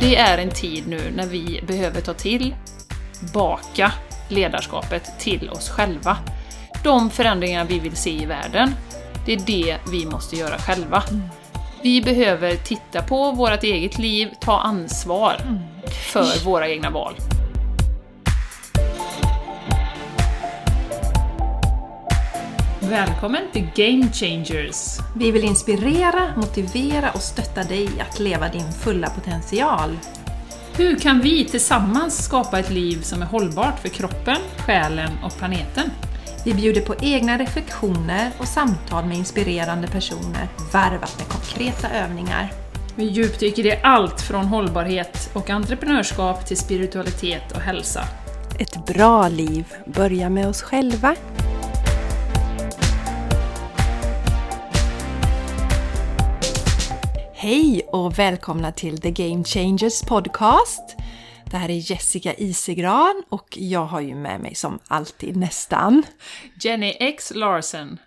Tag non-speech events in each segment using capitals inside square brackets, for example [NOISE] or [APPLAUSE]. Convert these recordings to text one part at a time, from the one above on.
det är en tid nu när vi behöver ta tillbaka ledarskapet till oss själva. De förändringar vi vill se i världen, det är det vi måste göra själva. Vi behöver titta på vårt eget liv, ta ansvar för våra egna val. Välkommen till Game Changers! Vi vill inspirera, motivera och stötta dig att leva din fulla potential. Hur kan vi tillsammans skapa ett liv som är hållbart för kroppen, själen och planeten? Vi bjuder på egna reflektioner och samtal med inspirerande personer, varvat med konkreta övningar. Vi djupdyker i allt från hållbarhet och entreprenörskap till spiritualitet och hälsa. Ett bra liv börjar med oss själva. Hej och välkomna till The Game Changers Podcast. Det här är Jessica Isegran och jag har ju med mig som alltid nästan Jenny X Larsen.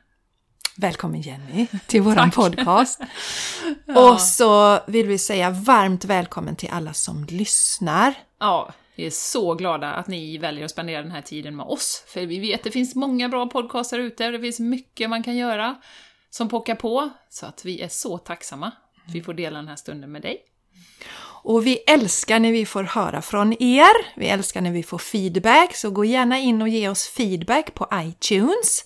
Välkommen Jenny till våran podcast. [LAUGHS] Och så vill vi säga varmt välkommen till alla som lyssnar. Ja, vi är så glada att ni väljer att spendera den här tiden med oss. För vi vet att det finns många bra podcaster ute och det finns mycket man kan göra som pockar på. Så att vi är så tacksamma vi får dela den här stunden med dig. Och vi älskar när vi får höra från er. Vi älskar när vi får feedback, så gå gärna in och ge oss feedback på iTunes.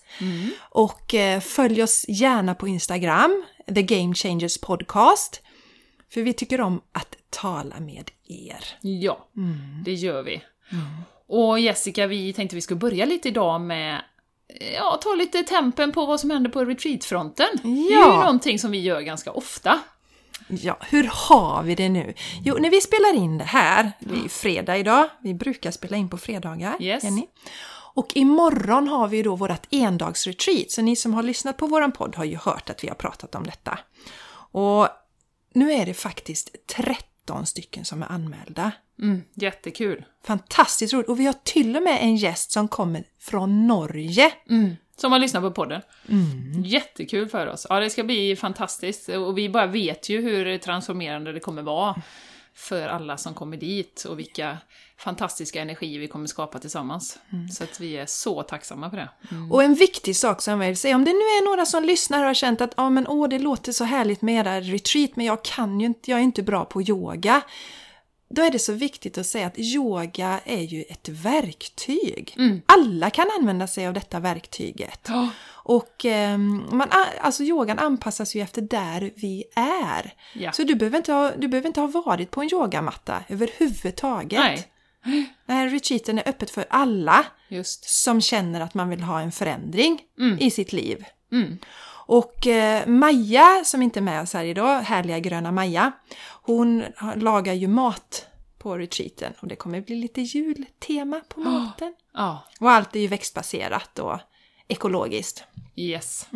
Och eh, följ oss gärna på Instagram, The Game Changers Podcast. För vi tycker om att tala med er. Ja, det gör vi. Och Jessica, vi tänkte vi skulle börja lite idag med Ja, ta lite tempen på vad som händer på retreatfronten. Det är ju Ja. någonting som vi gör ganska ofta. Ja, hur har vi det nu? Jo, när vi spelar in det här, det är ju fredag idag, vi brukar spela in på fredagar, Yes. Jenny. Och imorgon har vi då vårt endagsretreat, så ni som har lyssnat på våran podd har ju hört att vi har pratat om detta. Och nu är det faktiskt 13 stycken som är anmälda. Mm, jättekul. Fantastiskt roligt! Och vi har till och med en gäst som kommer från Norge. Som har lyssnat på podden. Jättekul för oss. Ja, det ska bli fantastiskt. Och vi bara vet ju hur transformerande det kommer vara för alla som kommer dit och vilka fantastiska energier vi kommer skapa tillsammans. Så att vi är så tacksamma för det. Och en viktig sak som jag vill säga, om det nu är några som lyssnar och har känt att ah, men, åh, det låter så härligt med era retreat, men jag kan ju inte, jag är inte bra på yoga. Då är det så viktigt att säga att yoga är ju ett verktyg. Alla kan använda sig av detta verktyget. Ja. Och ehm, man, alltså yogan anpassas ju efter där vi är. Ja. Så du behöver, inte ha, du behöver inte ha varit på en yogamatta överhuvudtaget. Nej, Den här retreaten är öppet för alla just. som känner att man vill ha en förändring i sitt liv. Mm. Och eh, Maja, som inte är med oss här idag, härliga gröna Maja, hon lagar ju mat på retreaten och det kommer bli lite jultema på [GASPS] maten. Ja, Och allt är ju växtbaserat och ekologiskt. yes.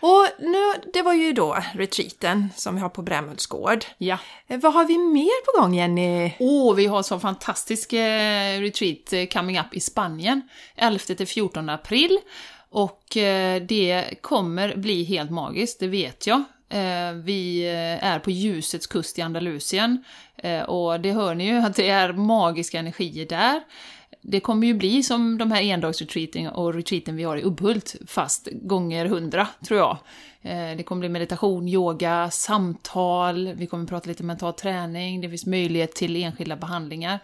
Och nu, det var ju då retreaten som vi har på Brämhultsgård. Ja. Eh, Vad har vi mer på gång Jenny? Åh, vi har så fantastisk eh, retreat coming up i Spanien, 11 till 14 april. Och eh, det kommer bli helt magiskt, det vet jag. Eh, vi eh, är på ljusets kust i Andalusien och det hör ni ju att det är magiska energier där. Det kommer ju bli som de här endagsretreaten och retreaten vi har i Ubbhult, fast gånger hundra, tror jag. Det kommer bli meditation, yoga, samtal, vi kommer prata lite mental träning, det finns möjlighet till enskilda behandlingar.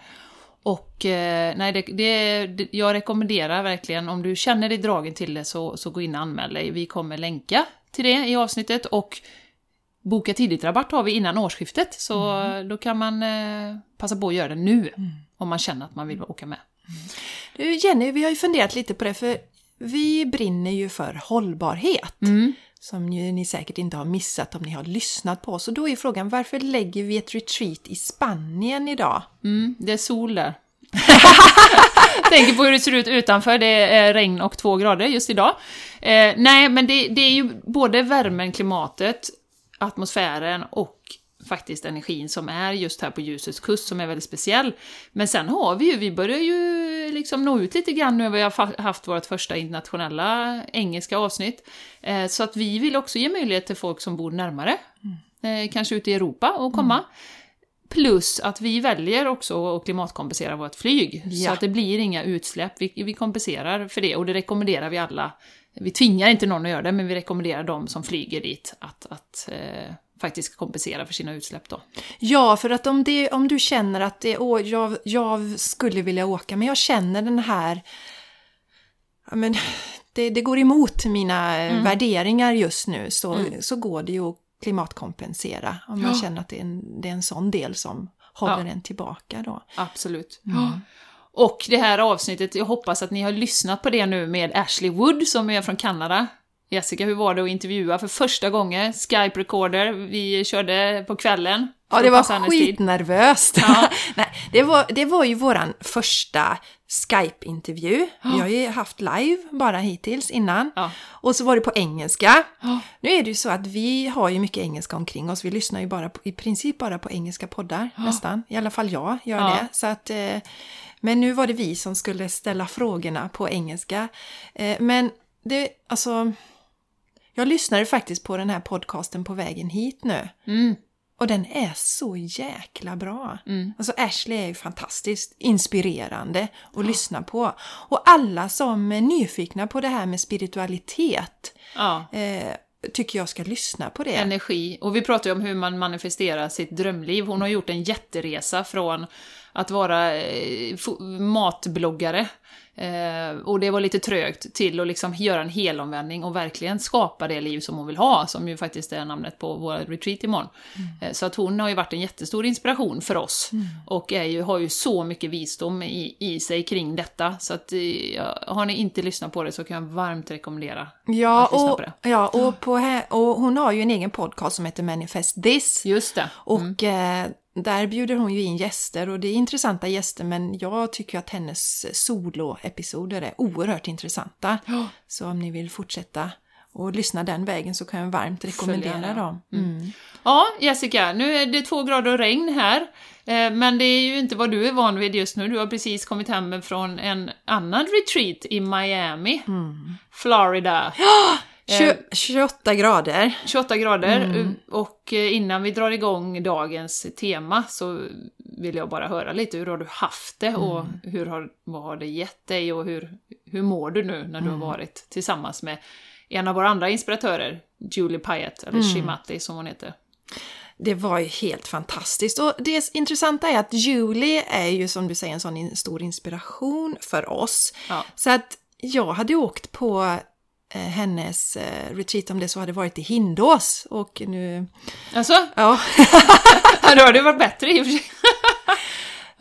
Och eh, nej, det, det, det, jag rekommenderar verkligen, om du känner dig dragen till det så, så gå in och anmäl dig. Vi kommer länka till det i avsnittet och boka tidigt-rabatt har vi innan årsskiftet, så då kan man eh, passa på att göra det nu, om man känner att man vill åka med. Du Jenny, vi har ju funderat lite på det för vi brinner ju för hållbarhet. Som ni säkert inte har missat om ni har lyssnat på oss. Och då är frågan, varför lägger vi ett retreat i Spanien idag? Mm, det är sol där. [LAUGHS] Tänker på hur det ser ut utanför, det är regn och två grader just idag. Eh, nej, men det, det är ju både värmen, klimatet, atmosfären och faktiskt energin som är just här på ljusets kust som är väldigt speciell. Men sen har vi ju, vi börjar ju liksom nå ut lite grann nu, vi har haft vårt första internationella engelska avsnitt. Eh, så att vi vill också ge möjlighet till folk som bor närmare, eh, kanske ute i Europa, att komma. Plus att vi väljer också att klimatkompensera vårt flyg. Ja. Så att det blir inga utsläpp. Vi, vi kompenserar för det och det rekommenderar vi alla. Vi tvingar inte någon att göra det, men vi rekommenderar de som flyger dit att, att eh, faktiskt kompensera för sina utsläpp då. Ja, för att om, det, om du känner att det, åh, jag, jag skulle vilja åka, men jag känner den här... Ja, men, det, det går emot mina eh, Mm. värderingar just nu, så, så går det ju att klimatkompensera. Om man Ja. känner att det är, en, det är en sån del som håller Ja. en tillbaka då. Absolut. Mm. Och det här avsnittet, jag hoppas att ni har lyssnat på det nu med Ashley Wood som är från Kanada. Jessica, hur var det att intervjua för första gången? Skype recorder, vi körde på kvällen. Ja, det var skitnervöst. Ja. [LAUGHS] Nej, det, var, det var ju våran första Skype-intervju. Vi har ju haft live bara hittills innan. Ja. Och så var det på engelska. Ja. Nu är det ju så att vi har ju mycket engelska omkring oss. Vi lyssnar ju bara på, i princip bara på engelska poddar nästan. I alla fall jag gör det. Så att, eh, men nu var det vi som skulle ställa frågorna på engelska. Eh, men det, alltså... Jag lyssnade faktiskt på den här podcasten på vägen hit nu. Mm. Och den är så jäkla bra. Mm. Alltså Ashley är ju fantastiskt inspirerande att lyssna på. Och alla som är nyfikna på det här med spiritualitet Ja. eh, tycker jag ska lyssna på det. energi. Och vi pratar ju om hur man manifesterar sitt drömliv. Hon har gjort en jätteresa från att vara eh, matbloggare, eh, och det var lite trögt, till att liksom göra en helomvändning och verkligen skapa det liv som hon vill ha, som ju faktiskt är namnet på vår retreat imorgon. Eh, så att hon har ju varit en jättestor inspiration för oss, och är ju, har ju så mycket visdom i, i sig kring detta. Så att eh, ja, har ni inte lyssnat på det så kan jag varmt rekommendera Ja, att lyssna och, på det. ja och, på, och hon har ju en egen podcast som heter Manifest This. Just det. Och eh, där bjuder hon ju in gäster och det är intressanta gäster men jag tycker att hennes soloepisoder är oerhört intressanta. Ja. Så om ni vill fortsätta och lyssna den vägen så kan jag varmt rekommendera Följa, dem. Mm. Ja, Jessica, nu är det två grader och regn här. Eh, Men det är ju inte vad du är van vid just nu. Du har precis kommit hem från en annan retreat i Miami, Florida. Tjo- 28 grader. 28 grader. Och eh, innan vi drar igång dagens tema så vill jag bara höra lite, hur har du haft det och hur har, vad har det gett dig och hur, hur mår du nu när du har varit tillsammans med en av våra andra inspiratörer, Julie Pyatt, eller Shimati som hon heter. Det var ju helt fantastiskt. Och det intressanta är att Julie är ju som du säger en sån stor inspiration för oss. Ja. Så att jag hade åkt på eh, hennes eh, retreat om det så hade varit i Hindås. Och nu... Alltså, Ja. [LAUGHS] då har det varit bättre i och för sig.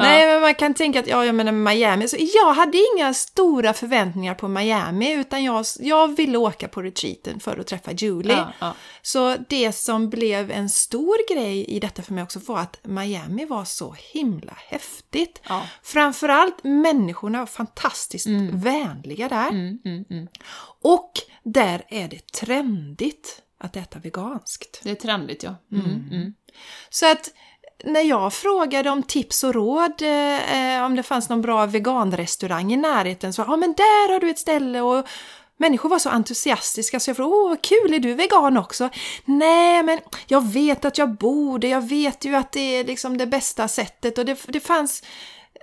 Nej, men man kan tänka att ja, jag menar Miami. Så jag hade inga stora förväntningar på Miami utan jag, jag ville åka på retreaten för att träffa Julie. Ja, ja. Så det som blev en stor grej i detta för mig också var att Miami var så himla häftigt. Ja. Framförallt människorna var fantastiskt vänliga där. Mm, mm, mm. Och där är det trendigt att äta veganskt. Det är trendigt, ja. Mm, mm. Så att när jag frågade om tips och råd, eh, om det fanns någon bra veganrestaurang i närheten, så ja men där har du ett ställe. Och människor var så entusiastiska så jag frågade åh vad kul, är du vegan också? Nej men jag vet att jag borde, jag vet ju att det är liksom det bästa sättet. Och det, det fanns,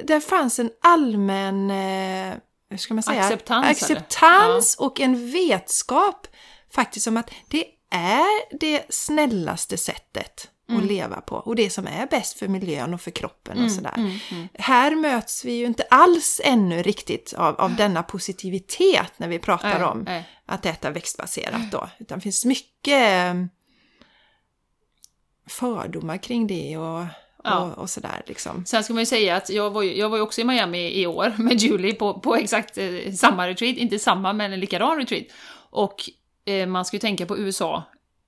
det fanns en allmän, eh, hur ska man säga? Acceptans, Acceptans och en vetskap faktiskt om att det är det snällaste sättet Mm. att leva på och det som är bäst för miljön och för kroppen och sådär. mm, Här möts vi ju inte alls ännu riktigt av, av denna positivitet när vi pratar om nej. att äta växtbaserat då. Utan det finns mycket fördomar kring det och, Ja. och, och sådär liksom. Sen ska man ju säga att jag var ju, jag var ju också i Miami i år med Julie på, på exakt eh, samma retreat, inte samma men en likadan retreat. Och eh, man ska ju tänka på USA,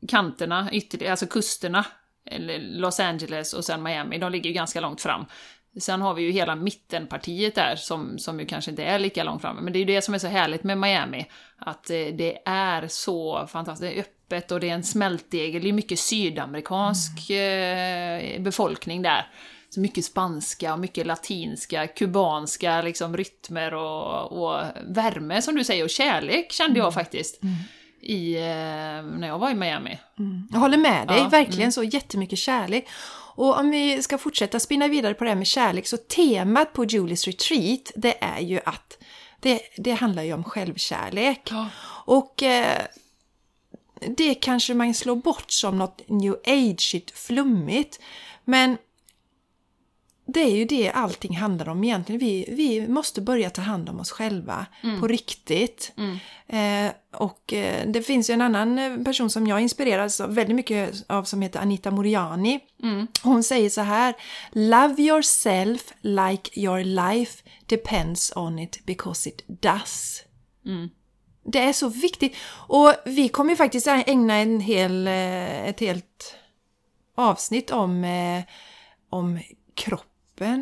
kanterna, ytterligare, alltså kusterna, Los Angeles och sen Miami, de ligger ju ganska långt fram. Sen har vi ju hela mittenpartiet där som, som ju kanske inte är lika långt fram. Men det är ju det som är så härligt med Miami. Att eh, det är så fantastiskt, det är öppet och det är en smältdegel. Det är mycket sydamerikansk eh, befolkning där. Så mycket spanska och mycket latinska, kubanska liksom rytmer och, och värme som du säger och kärlek kände jag faktiskt. I, eh, när jag var i Miami. Jag håller med dig, Ja, verkligen så jättemycket kärlek. Och om vi ska fortsätta spinna vidare på det här med kärlek så temat på Julies retreat det är ju att det, det handlar ju om självkärlek. Ja. Och eh, det kanske man slår bort som något new age flummigt. Men det är ju det allting handlar om egentligen. Vi, vi måste börja ta hand om oss själva på riktigt. Eh, och eh, det finns ju en annan eh, person som jag inspireras av väldigt mycket av som heter Anita Moriani. Hon säger så här Love yourself like your life depends on it because it does. Det är så viktigt. Och vi kommer ju faktiskt ägna en hel, eh, ett helt avsnitt om, eh, om kroppen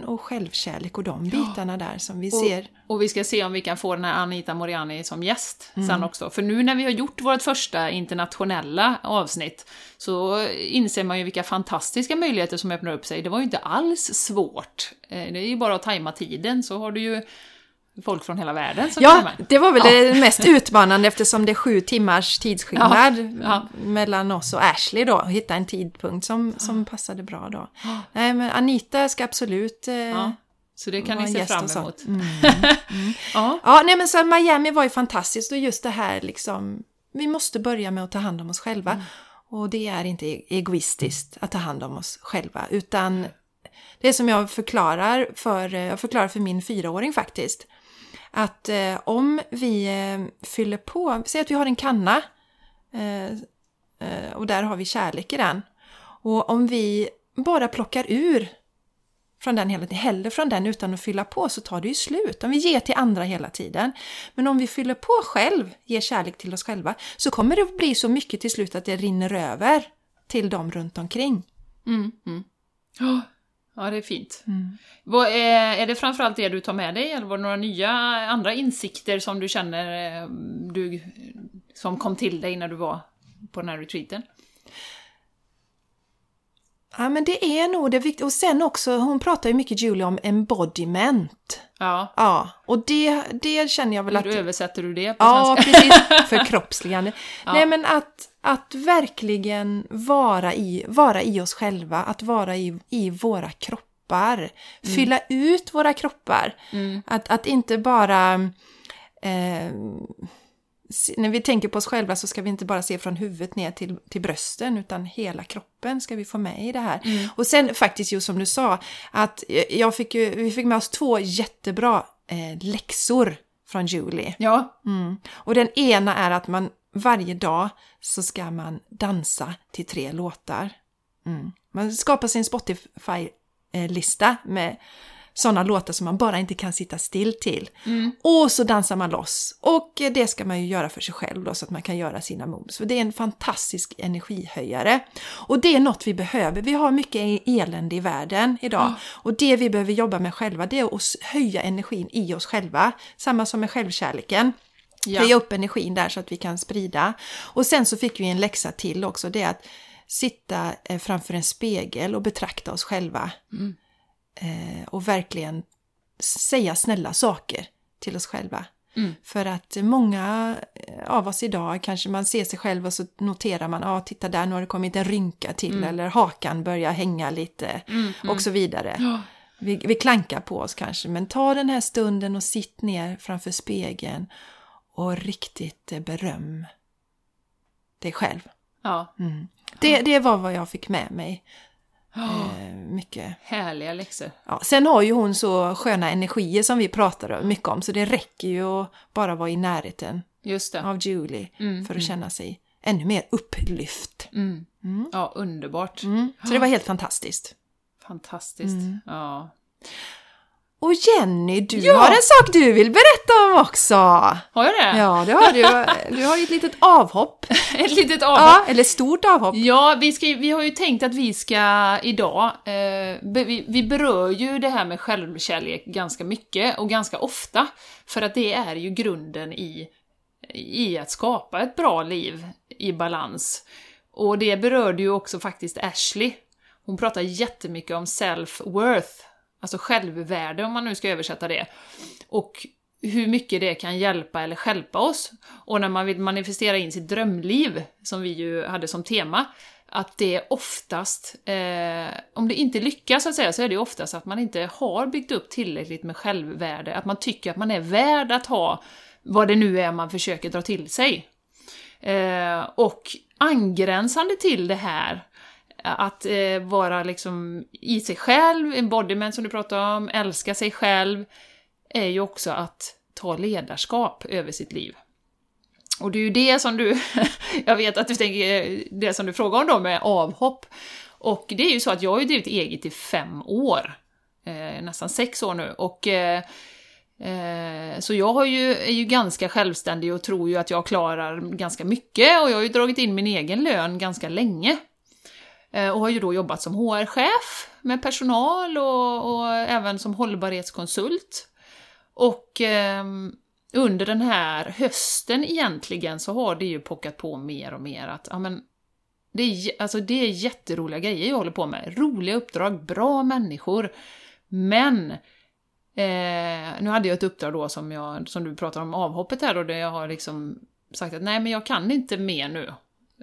och självkärlek och de bitarna där som vi ser. Och vi ska se om vi kan få den här Anita Moriani som gäst sen också. För nu när vi har gjort vårt första internationella avsnitt så inser man ju vilka fantastiska möjligheter som öppnar upp sig. Det var ju inte alls svårt. Eh, Det är ju bara att tajma tiden så har du ju folk från hela världen som Ja, det var väl det mest utmanande eftersom det är sju timmars tidsskillnad Ja, ja. mellan oss och Ashley då. Hitta en tidpunkt som, som passade bra då. Nej, men Anita ska absolut eh, Ja, så det kan ni se fram emot. Mm. [LAUGHS] Ja, Ja, nej men så Miami var ju fantastiskt och just det här liksom, vi måste börja med att ta hand om oss själva. Mm. Och det är inte e- egoistiskt att ta hand om oss själva, utan det är som jag förklarar för, eh, jag förklarar för min fyraåring faktiskt. Att eh, om vi eh, fyller på, säg att vi har en kanna eh, eh, och där har vi kärlek i den. Och om vi bara plockar ur från den hela tiden, häller från den utan att fylla på så tar det ju slut. Om vi ger till andra hela tiden. Men om vi fyller på själv, ger kärlek till oss själva, så kommer det att bli så mycket till slut att det rinner över till dem runt omkring. Ja, Ja, det är fint. Vad är, är det framförallt det du tar med dig, eller var det några nya andra insikter som du känner eh, du, som kom till dig när du var på den här retreaten? Ja, men det är nog det viktiga. Och sen också, hon pratar ju mycket Julie om embodiment. Ja, Ja, och det, det känner jag väl att... hur översätter du det på Ja, svenska? precis. [LAUGHS] Förkroppsligande. Nej, men att, att verkligen vara i, vara i oss själva, att vara i, i våra kroppar. Fylla ut våra kroppar. Att, att inte bara... Eh, när vi tänker på oss själva så ska vi inte bara se från huvudet ner till, till brösten utan hela kroppen ska vi få med i det här. Och sen faktiskt just som du sa att jag fick ju, vi fick med oss två jättebra eh, läxor från Julie. Ja, Mm. Och den ena är att man varje dag så ska man dansa till tre låtar. Mm. Man skapar sin Spotify-lista med sådana låtar som man bara inte kan sitta still till. Och så dansar man loss. Och det ska man ju göra för sig själv då så att man kan göra sina moves. För det är en fantastisk energihöjare. Och det är något vi behöver. Vi har mycket elände i världen idag. Och det vi behöver jobba med själva det är att höja energin i oss själva. Samma som med självkärleken. Ja. Höja upp energin där så att vi kan sprida. Och sen så fick vi en läxa till också. Det är att sitta eh, framför en spegel och betrakta oss själva. Eh, och verkligen säga snälla saker till oss själva. För att många eh, av oss idag kanske man ser sig själv och så noterar man, ja ah, titta där nu har det kommit en rynka till eller hakan börjar hänga lite och så vidare. Vi, vi klankar på oss kanske, men ta den här stunden och sitt ner framför spegeln och riktigt eh, beröm dig själv. ja. Det, det var vad jag fick med mig. Eh, mycket. härliga läxor. Ja, sen har ju hon så sköna energier som vi pratar mycket om, så det räcker ju att bara vara i närheten av Julie för att känna sig ännu mer upplyft. Ja, underbart. Mm. Så det var helt fantastiskt. Fantastiskt. Mm. Ja. Och Jenny, du har en sak du vill berätta om också! Har jag det? Ja, det har du. Du har ju ett litet avhopp. [LAUGHS] Ett litet avhopp. Ja, eller stort avhopp. Ja, vi, ska, vi har ju tänkt att vi ska idag, eh, vi, vi berör ju det här med självkärlek ganska mycket och ganska ofta, för att det är ju grunden i, i att skapa ett bra liv i balans. Och det berörde ju också faktiskt Ashley. Hon pratar jättemycket om self-worth, alltså självvärde om man nu ska översätta det. Och hur mycket det kan hjälpa eller stjälpa oss. Och när man vill manifestera in sitt drömliv, som vi ju hade som tema, att det oftast, eh, om det inte lyckas så att säga, så är det oftast att man inte har byggt upp tillräckligt med självvärde, att man tycker att man är värd att ha vad det nu är man försöker dra till sig. Eh, och angränsande till det här, att eh, vara liksom i sig själv, embodiment som du pratade om, älska sig själv, är ju också att ta ledarskap över sitt liv. Och det är ju det som du, [LAUGHS] jag vet att du tänker, eh, det som du frågar om då med avhopp. Och det är ju så att jag har ju drivit eget i fem år, eh, nästan sex år nu, och eh, eh så jag har ju, är ju ganska självständig och tror ju att jag klarar ganska mycket och jag har ju dragit in min egen lön ganska länge. Eh, och har ju då jobbat som HR-chef med personal och, och, även som hållbarhetskonsult. Och eh, under den här hösten egentligen så har det ju pockat på mer och mer att, ja men, det är, alltså det är jätteroliga grejer jag håller på med. Roliga uppdrag, bra människor. Men eh, nu hade jag ett uppdrag då som, jag, som du pratar om avhoppet här då, där jag har liksom sagt att nej men jag kan inte mer nu.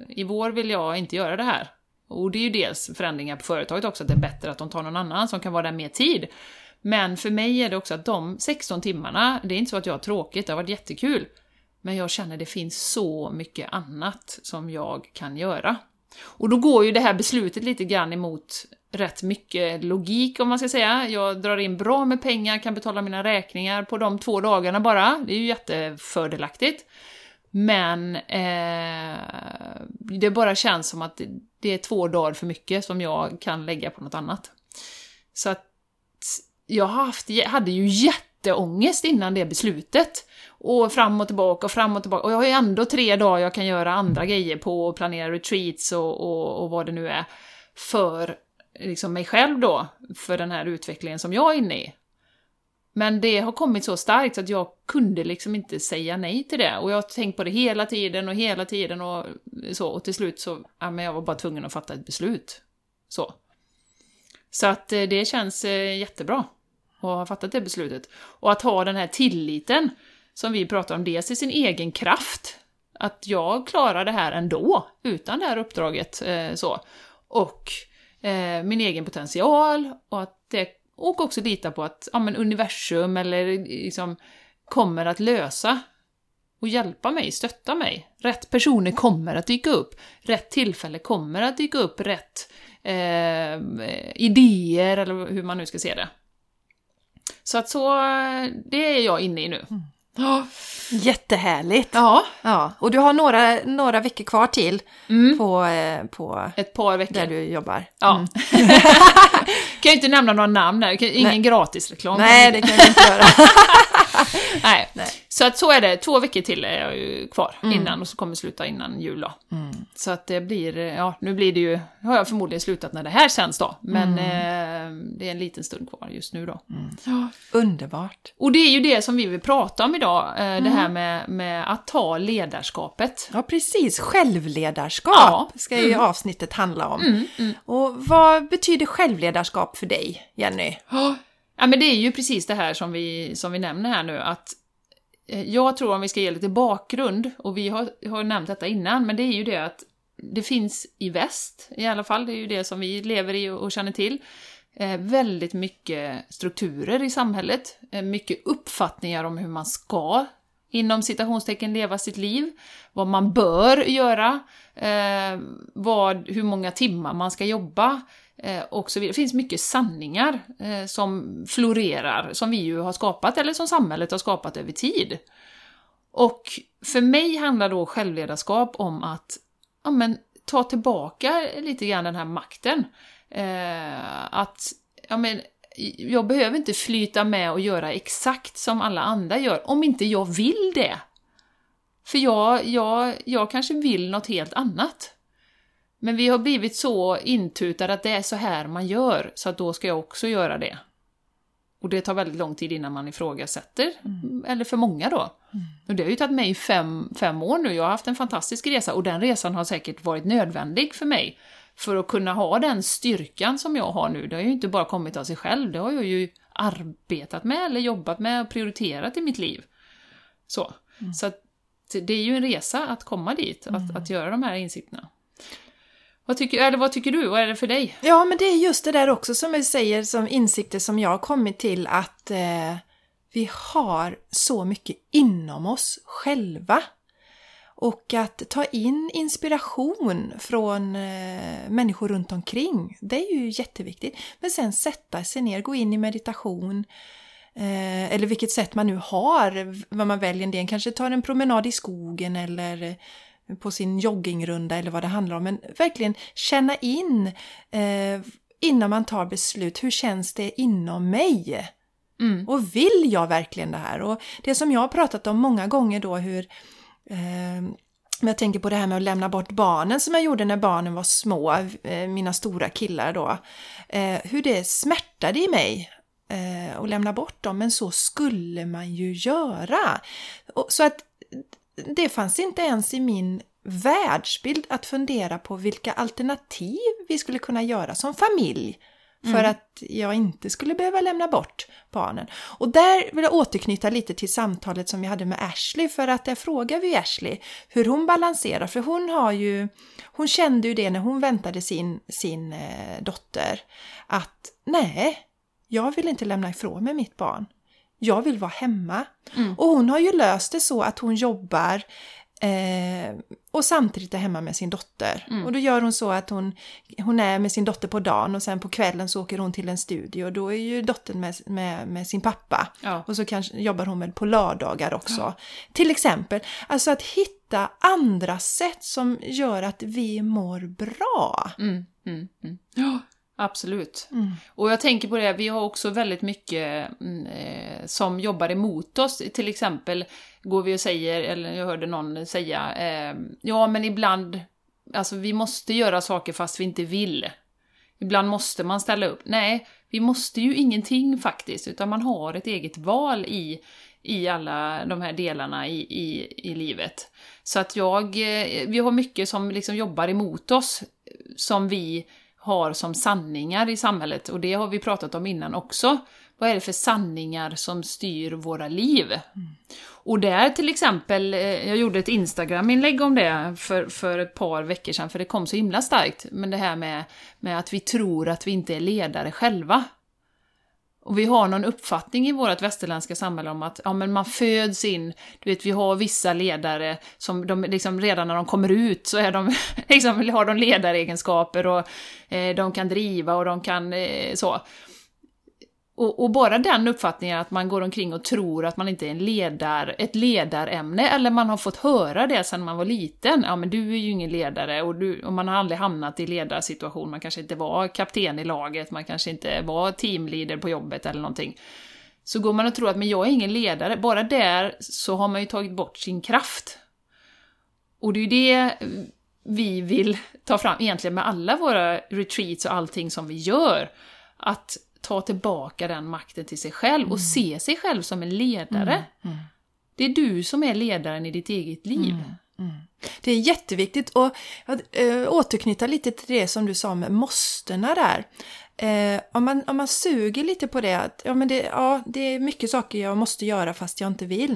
I vår vill jag inte göra det här. Och det är ju dels förändringar på företaget också, att det är bättre att de tar någon annan som kan vara där mer tid. Men för mig är det också att de 16 timmarna, det är inte så att jag har tråkigt, det har varit jättekul. Men jag känner att det finns så mycket annat som jag kan göra. Och då går ju det här beslutet lite grann emot rätt mycket logik om man ska säga. Jag drar in bra med pengar, kan betala mina räkningar på de två dagarna bara. Det är ju jättefördelaktigt. Men eh, det bara känns som att det är två dagar för mycket som jag kan lägga på något annat. Så att jag haft, hade ju jätteångest innan det beslutet. Och fram och tillbaka och fram och tillbaka. Och jag har ju ändå tre dagar jag kan göra andra grejer på och planera retreats och, och, och vad det nu är. För liksom mig själv då, för den här utvecklingen som jag är inne i. Men det har kommit så starkt att jag kunde liksom inte säga nej till det. Och jag har tänkt på det hela tiden och hela tiden och så. Och till slut så, ja men jag var bara tvungen att fatta ett beslut. Så. Så att eh, det känns eh, jättebra och har fattat det beslutet. Och att ha den här tilliten som vi pratar om, dels i sin egen kraft, att jag klarar det här ändå, utan det här uppdraget. Eh, så. Och eh, min egen potential, och, att det, och också lita på att ja, men universum eller eh, liksom kommer att lösa och hjälpa mig, stötta mig. Rätt personer kommer att dyka upp, rätt tillfälle kommer att dyka upp, rätt eh, idéer, eller hur man nu ska se det. Så att så, eh, det är jag inne i nu. Mm. Oh, jättehärligt! Ja. ja. Och du har några, några veckor kvar till mm. på, eh, på ett par veckor där du jobbar. Ja. Mm. [LAUGHS] kan ju inte nämna några namn där, ingen gratisreklam. Nej, det kan jag inte göra. [LAUGHS] [LAUGHS] Nej. Nej. Så att så är det, två veckor till är jag ju kvar mm. innan och så kommer sluta innan jul då. Mm. Så att det blir, ja nu blir det ju, har jag förmodligen slutat när det här känns då, men mm. eh, det är en liten stund kvar just nu då. Mm. Ja. Underbart! Och det är ju det som vi vill prata om idag, eh, det här mm. med, med att ta ledarskapet. Ja precis, självledarskap ja. ska ju avsnittet handla om. Och vad betyder självledarskap för dig, Jenny? Ja men det är ju precis det här som vi, som vi nämner här nu, att eh, jag tror om vi ska ge lite bakgrund, och vi har, har nämnt detta innan, men det är ju det att det finns i väst i alla fall, det är ju det som vi lever i och känner till, eh, väldigt mycket strukturer i samhället, eh, mycket uppfattningar om hur man ska inom citationstecken leva sitt liv, vad man bör göra, eh, vad, hur många timmar man ska jobba, Eh, och så vidare. Det finns mycket sanningar eh, som florerar, som vi ju har skapat, eller som samhället har skapat över tid. Och för mig handlar då självledarskap om att ja, men, ta tillbaka lite grann den här makten. Eh, att ja, men, jag behöver inte flyta med och göra exakt som alla andra gör, om inte jag vill det. För jag, jag, jag kanske vill något helt annat. Men vi har blivit så intutade att det är så här man gör, så att då ska jag också göra det. Och det tar väldigt lång tid innan man ifrågasätter, mm. eller för många då. Mm. Och det har ju tagit mig fem, fem år nu, jag har haft en fantastisk resa och den resan har säkert varit nödvändig för mig. För att kunna ha den styrkan som jag har nu, det har ju inte bara kommit av sig själv, det har jag ju arbetat med eller jobbat med och prioriterat i mitt liv. Så, mm. så det är ju en resa att komma dit, att, mm. att göra de här insikterna. Vad tycker, eller vad tycker du? Vad är det för dig? Ja, men det är just det där också som jag säger, som insikter som jag har kommit till att eh, vi har så mycket inom oss själva. Och att ta in inspiration från eh, människor runt omkring, det är ju jätteviktigt. Men sen sätta sig ner, gå in i meditation, eh, eller vilket sätt man nu har, vad man väljer. En del kanske tar en promenad i skogen eller på sin joggingrunda eller vad det handlar om. Men verkligen känna in eh, innan man tar beslut, hur känns det inom mig? Mm. Och vill jag verkligen det här? Och det som jag har pratat om många gånger då hur eh, jag tänker på det här med att lämna bort barnen som jag gjorde när barnen var små, eh, mina stora killar då. Eh, hur det smärtade i mig eh, att lämna bort dem, men så skulle man ju göra. Och, så att det fanns inte ens i min världsbild att fundera på vilka alternativ vi skulle kunna göra som familj för Mm. att jag inte skulle behöva lämna bort barnen. Och där vill jag återknyta lite till samtalet som jag hade med Ashley för att där frågar vi Ashley hur hon balanserar för hon har ju, hon kände ju det när hon väntade sin, sin eh, dotter att nej, jag vill inte lämna ifrån mig mitt barn. Jag vill vara hemma. Mm. Och hon har ju löst det så att hon jobbar eh, och samtidigt är hemma med sin dotter. Mm. Och då gör hon så att hon, hon är med sin dotter på dagen och sen på kvällen så åker hon till en studio och då är ju dottern med, med, med sin pappa. Ja. Och så kanske jobbar hon med på lördagar också. Till exempel, alltså att hitta andra sätt som gör att vi mår bra. Mm, mm, mm. Ja, absolut. Mm. Och jag tänker på det, vi har också väldigt mycket mm, eh, som jobbar emot oss. Till exempel går vi och säger, eller jag hörde någon säga, eh, ja men ibland, alltså vi måste göra saker fast vi inte vill. Ibland måste man ställa upp. Nej, vi måste ju ingenting faktiskt, utan man har ett eget val i, i alla de här delarna i, i, i livet. Så att jag, eh, vi har mycket som liksom jobbar emot oss, som vi har som sanningar i samhället, och det har vi pratat om innan också. Vad är det för sanningar som styr våra liv? Och där till exempel, eh, jag gjorde ett Instagram-inlägg om det för, för ett par veckor sedan, för det kom så himla starkt, men det här med, med att vi tror att vi inte är ledare själva. Och vi har någon uppfattning i vårt västerländska samhälle om att ja, men man föds in, du vet vi har vissa ledare som de, liksom, redan när de kommer ut så är de, [LAUGHS] liksom, har de ledaregenskaper och eh, de kan driva och de kan eh, så. Och, och, bara den uppfattningen att man går omkring och tror att man inte är en ledar, ett ledarämne, eller man har fått höra det sedan man var liten. Ja, men du är ju ingen ledare och, du, och man har aldrig hamnat i ledarsituation. Man kanske inte var kapten i laget, man kanske inte var teamleader på jobbet eller någonting. Så går man och tror att men jag är ingen ledare, bara där så har man ju tagit bort sin kraft. Och det är ju det vi vill ta fram egentligen med alla våra retreats och allting som vi gör. Att ta tillbaka den makten till sig själv och se sig själv som en ledare. Mm. Det är du som är ledaren i ditt eget liv. Det är jätteviktigt och att äh, återknyta lite till det som du sa med måstena där. Eh, om, man, om man suger lite på det, att ja, men det, ja, det är mycket saker jag måste göra fast jag inte vill.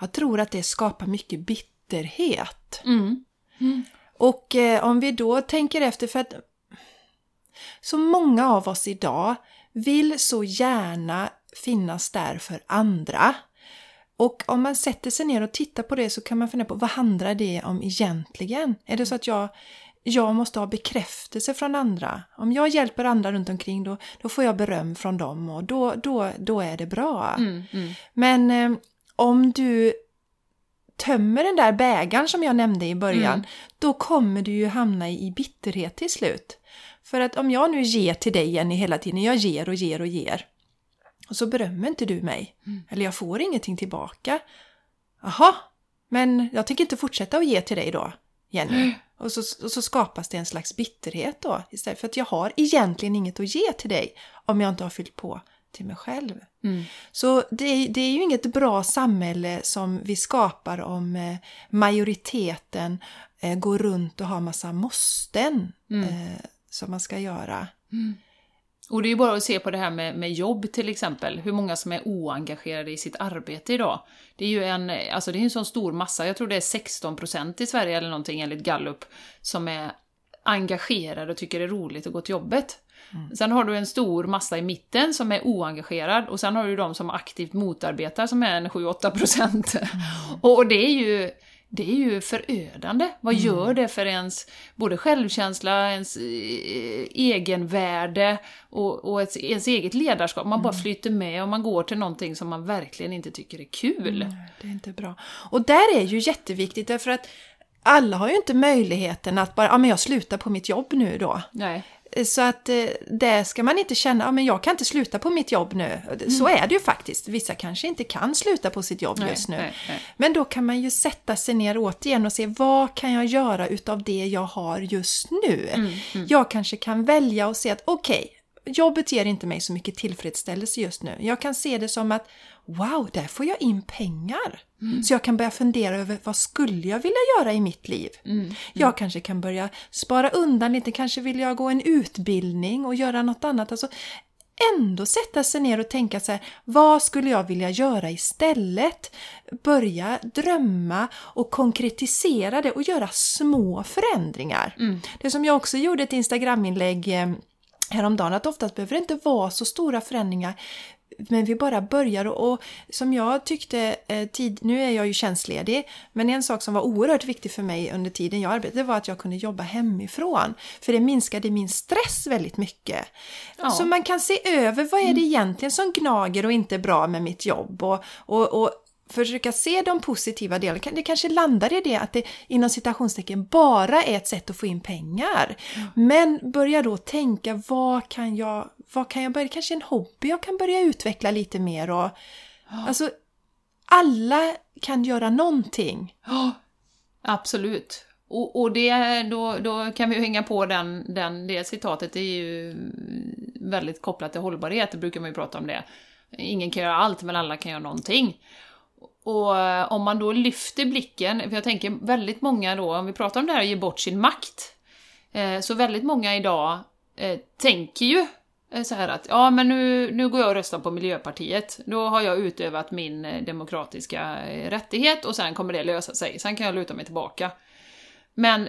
Jag tror att det skapar mycket bitterhet. Mm. Och eh, om vi då tänker efter, för att så många av oss idag vill så gärna finnas där för andra. Och om man sätter sig ner och tittar på det så kan man fundera på vad handlar det om egentligen? Är det så att jag, jag måste ha bekräftelse från andra? Om jag hjälper andra runt omkring då, då får jag beröm från dem och då, då, då är det bra. Mm, mm. Men eh, om du tömmer den där bägaren som jag nämnde i början, Mm. då kommer du ju hamna i bitterhet till slut. För att om jag nu ger till dig Jenny hela tiden, jag ger och ger och ger. Och så berömmer inte du mig. Mm. Eller jag får ingenting tillbaka. Jaha, men jag tänker inte fortsätta att ge till dig då, Jenny. Och så, och så skapas det en slags bitterhet då istället. För att jag har egentligen inget att ge till dig om jag inte har fyllt på till mig själv. Mm. Så det, är- det är ju inget bra samhälle som vi skapar om eh, majoriteten eh, går runt och har massa måsten Mm. Som man ska göra. Och det är ju bara att se på det här med, med jobb till exempel, hur många som är oengagerade i sitt arbete idag. Det är ju en, alltså det är en sån stor massa, jag tror det är 16% i Sverige eller någonting enligt Gallup, som är engagerad och tycker det är roligt att gå till jobbet. Sen har du en stor massa i mitten som är oengagerad och sen har du de som aktivt motarbetar som är en 7-8 procent. [LAUGHS] och det är ju det är ju förödande. Vad Mm. gör det för ens både självkänsla, ens eh, egenvärde och, och ens, ens eget ledarskap? Man Mm. bara flyter med och man går till någonting som man verkligen inte tycker är kul. Det är inte bra. Och där är ju jätteviktigt därför att alla har ju inte möjligheten att bara, ja men jag slutar på mitt jobb nu då. Nej. Så att eh, där ska man inte känna, men jag kan inte sluta på mitt jobb nu. Så är det ju faktiskt. Vissa kanske inte kan sluta på sitt jobb Mm. Nej, just nu. nej, nej. Men då kan man ju sätta sig ner återigen och se vad kan jag göra utav det jag har just nu? Mm, Jag kanske kan välja och se att okej, jobbet ger inte mig så mycket tillfredsställelse just nu. Jag kan se det som att wow, där får jag in pengar. Mm. Så jag kan börja fundera över vad skulle jag vilja göra i mitt liv? Mm, Jag kanske kan börja spara undan lite, kanske vill jag gå en utbildning och göra något annat. Alltså, ändå sätta sig ner och tänka så här, vad skulle jag vilja göra istället? Börja drömma och konkretisera det och göra små förändringar. Det som jag också gjorde ett Instagram-inlägg eh, häromdagen, att oftast behöver det inte vara så stora förändringar. Men vi bara börjar och, och som jag tyckte, eh, tid, nu är jag ju tjänstledig, men en sak som var oerhört viktig för mig under tiden jag arbetade var att jag kunde jobba hemifrån. För det minskade min stress väldigt mycket. Ja. Så man kan se över vad är det egentligen som gnager och inte är bra med mitt jobb och, och, och försöka se de positiva delarna. Det kanske landar i det att det inom citationstecken bara är ett sätt att få in pengar. Men börja då tänka vad kan jag, vad kan jag börja, kanske en hobby jag kan börja utveckla lite mer och alltså alla kan göra någonting. Ja, absolut. Och, och det, då, då kan vi hänga på den, den, det citatet, det är ju väldigt kopplat till hållbarhet, det brukar man ju prata om det. Ingen kan göra allt, men alla kan göra någonting. Och eh, om man då lyfter blicken, för jag tänker väldigt många då, om vi pratar om det här att ge bort sin makt, eh, så väldigt många idag eh, tänker ju så här att ja men nu, nu går jag och röstar på Miljöpartiet, då har jag utövat min demokratiska rättighet och sen kommer det lösa sig, sen kan jag luta mig tillbaka. Men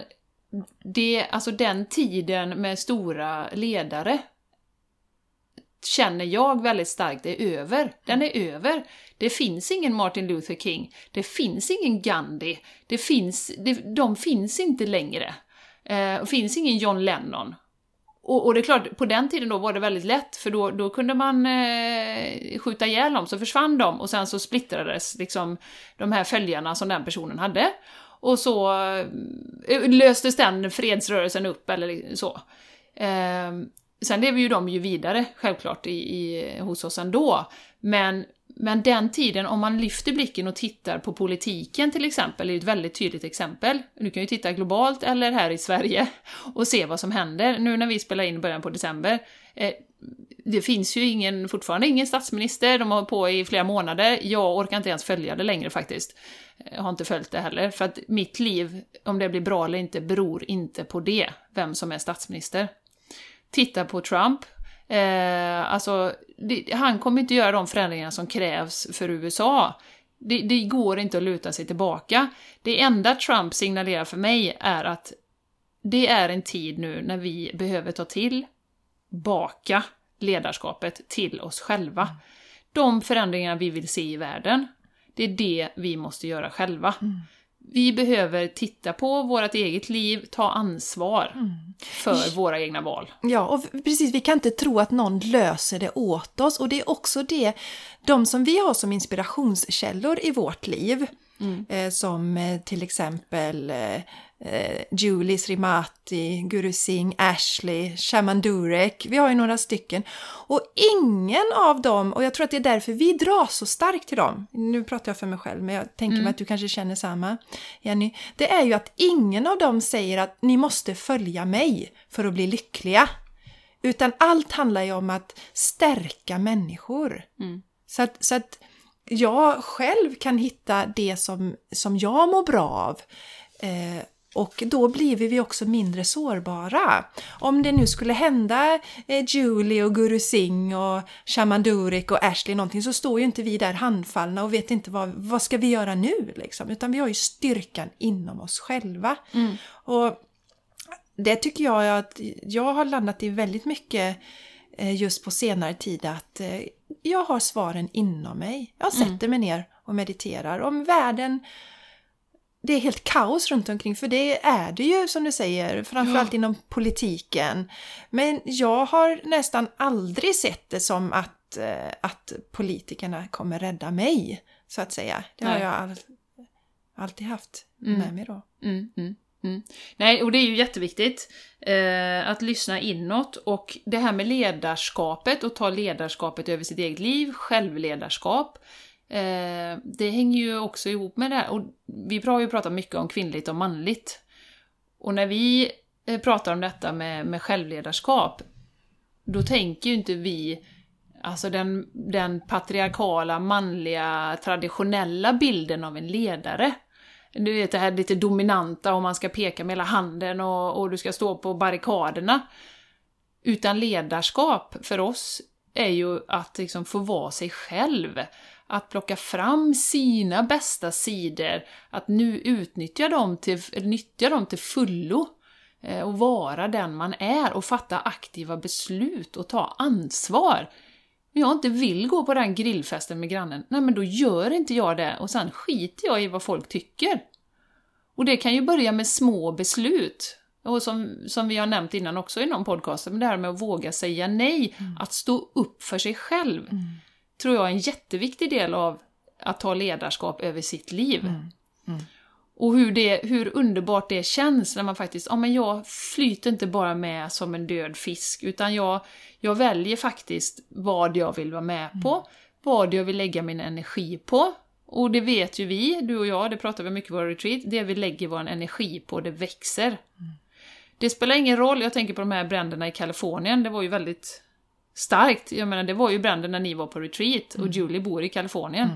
det, alltså den tiden med stora ledare känner jag väldigt starkt är över. Den är över. Det finns ingen Martin Luther King, det finns ingen Gandhi, det finns, det, de finns inte längre. Eh, det finns ingen John Lennon. Och, och det är klart, på den tiden då var det väldigt lätt, för då, då kunde man eh, skjuta ihjäl dem, så försvann de och sen så splittrades liksom de här följarna som den personen hade. Och så eh, löstes den fredsrörelsen upp, eller så. Eh, sen lever ju de ju vidare, självklart, i, i, hos oss ändå. Men, men den tiden, om man lyfter blicken och tittar på politiken till exempel, är ett väldigt tydligt exempel. Du kan ju titta globalt eller här i Sverige [LAUGHS] och se vad som händer. Nu när vi spelar in i början på december, eh, det finns ju ingen, fortfarande ingen statsminister, de har hållit på i flera månader. Jag orkar inte ens följa det längre faktiskt. Eh, jag har inte följt det heller, för att mitt liv, om det blir bra eller inte, beror inte på det, vem som är statsminister. Titta på Trump. Eh, alltså, det, han kommer inte göra de förändringar som krävs för USA. Det, det går inte att luta sig tillbaka. Det enda Trump signalerar för mig är att det är en tid nu när vi behöver ta till baka ledarskapet till oss själva. De förändringar vi vill se i världen, det är det vi måste göra själva. Vi behöver titta på vårt eget liv, ta ansvar för våra egna val. Ja, och precis, vi kan inte tro att någon löser det åt oss. Och det är också det, de som vi har som inspirationskällor i vårt liv, eh, som eh, till exempel eh, eh, Julie Srimati, Guru Singh, Ashley, Shaman Durek. Vi har ju några stycken. Och ingen av dem, och jag tror att det är därför vi dras så starkt till dem. Nu pratar jag för mig själv, men jag tänker mig att du kanske känner samma, Jenny. Det är ju att ingen av dem säger att ni måste följa mig för att bli lyckliga. Utan allt handlar ju om att stärka människor. Så, att, så att jag själv kan hitta det som, som jag mår bra av. Eh, och då blir vi också mindre sårbara. Om det nu skulle hända eh, Julie och Guru Singh och Shaman Durek och Ashley någonting så står ju inte vi där handfallna och vet inte vad, vad ska vi göra nu liksom. Utan vi har ju styrkan inom oss själva. Och det tycker jag att jag har landat i väldigt mycket eh, just på senare tid att eh, jag har svaren inom mig. Jag sätter mig ner och mediterar. Om världen det är helt kaos runt omkring, för det är det ju som du säger, framförallt inom politiken. Men jag har nästan aldrig sett det som att, eh, att politikerna kommer rädda mig, så att säga. Det har Nej. jag all, alltid haft Mm. med mig då. Mm, mm, mm. Nej, och det är ju jätteviktigt eh, att lyssna inåt och det här med ledarskapet och ta ledarskapet över sitt eget liv, självledarskap. Eh, det hänger ju också ihop med det här. Och vi har ju pratat mycket om kvinnligt och manligt. Och när vi eh, pratar om detta med, med självledarskap, då tänker ju inte vi Alltså den, den patriarkala, manliga, traditionella bilden av en ledare. Du vet det här lite dominanta och man ska peka med hela handen och, och du ska stå på barrikaderna. Utan ledarskap för oss är ju att liksom få vara sig själv. Att plocka fram sina bästa sidor, att nu utnyttja dem till, nyttja dem till fullo. Eh, och vara den man är och fatta aktiva beslut och ta ansvar. Jag inte vill gå på den grillfesten med grannen, nej men då gör inte jag det. Och sen skiter jag i vad folk tycker. Och det kan ju börja med små beslut. Och som, som vi har nämnt innan också i någon podcast, men det här med att våga säga nej, att stå upp för sig själv, tror jag är en jätteviktig del av att ta ledarskap över sitt liv. Och hur, det, hur underbart det känns när man faktiskt, ja men jag flyter inte bara med som en död fisk, utan jag, jag väljer faktiskt vad jag vill vara med på, vad jag vill lägga min energi på. Och det vet ju vi, du och jag, det pratar vi mycket på våra retreat, det vi lägger vår energi på, det växer. Det spelar ingen roll, jag tänker på de här bränderna i Kalifornien, det var ju väldigt starkt. Jag menar, det var ju bränder när ni var på retreat och Julie bor i Kalifornien.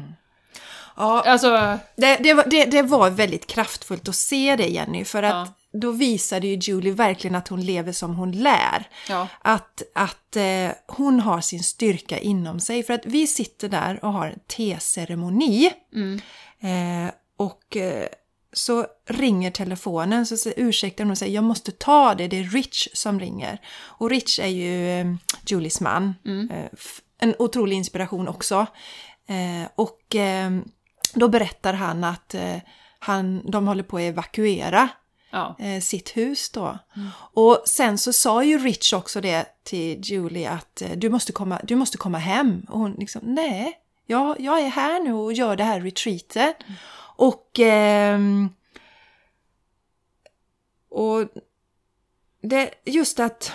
Ja, Alltså, Det, det, var, det, det var väldigt kraftfullt att se det Jenny, för att Ja. då visade ju Julie verkligen att hon lever som hon lär. ja. Att, att eh, hon har sin styrka inom sig. För att vi sitter där och har en teceremoni. Mm. Eh, och eh, så ringer telefonen, så ursäktar hon och säger jag måste ta det, det är Rich som ringer. Och Rich är ju eh, Julies man. Eh, f- en otrolig inspiration också. Eh, och eh, då berättar han att eh, han, de håller på att evakuera ja. eh, sitt hus då. Och sen så sa ju Rich också det till Julie att eh, du, måste komma, du måste komma hem. Och hon liksom, nej, jag, jag är här nu och gör det här retreatet. Och, ehm, och det, just att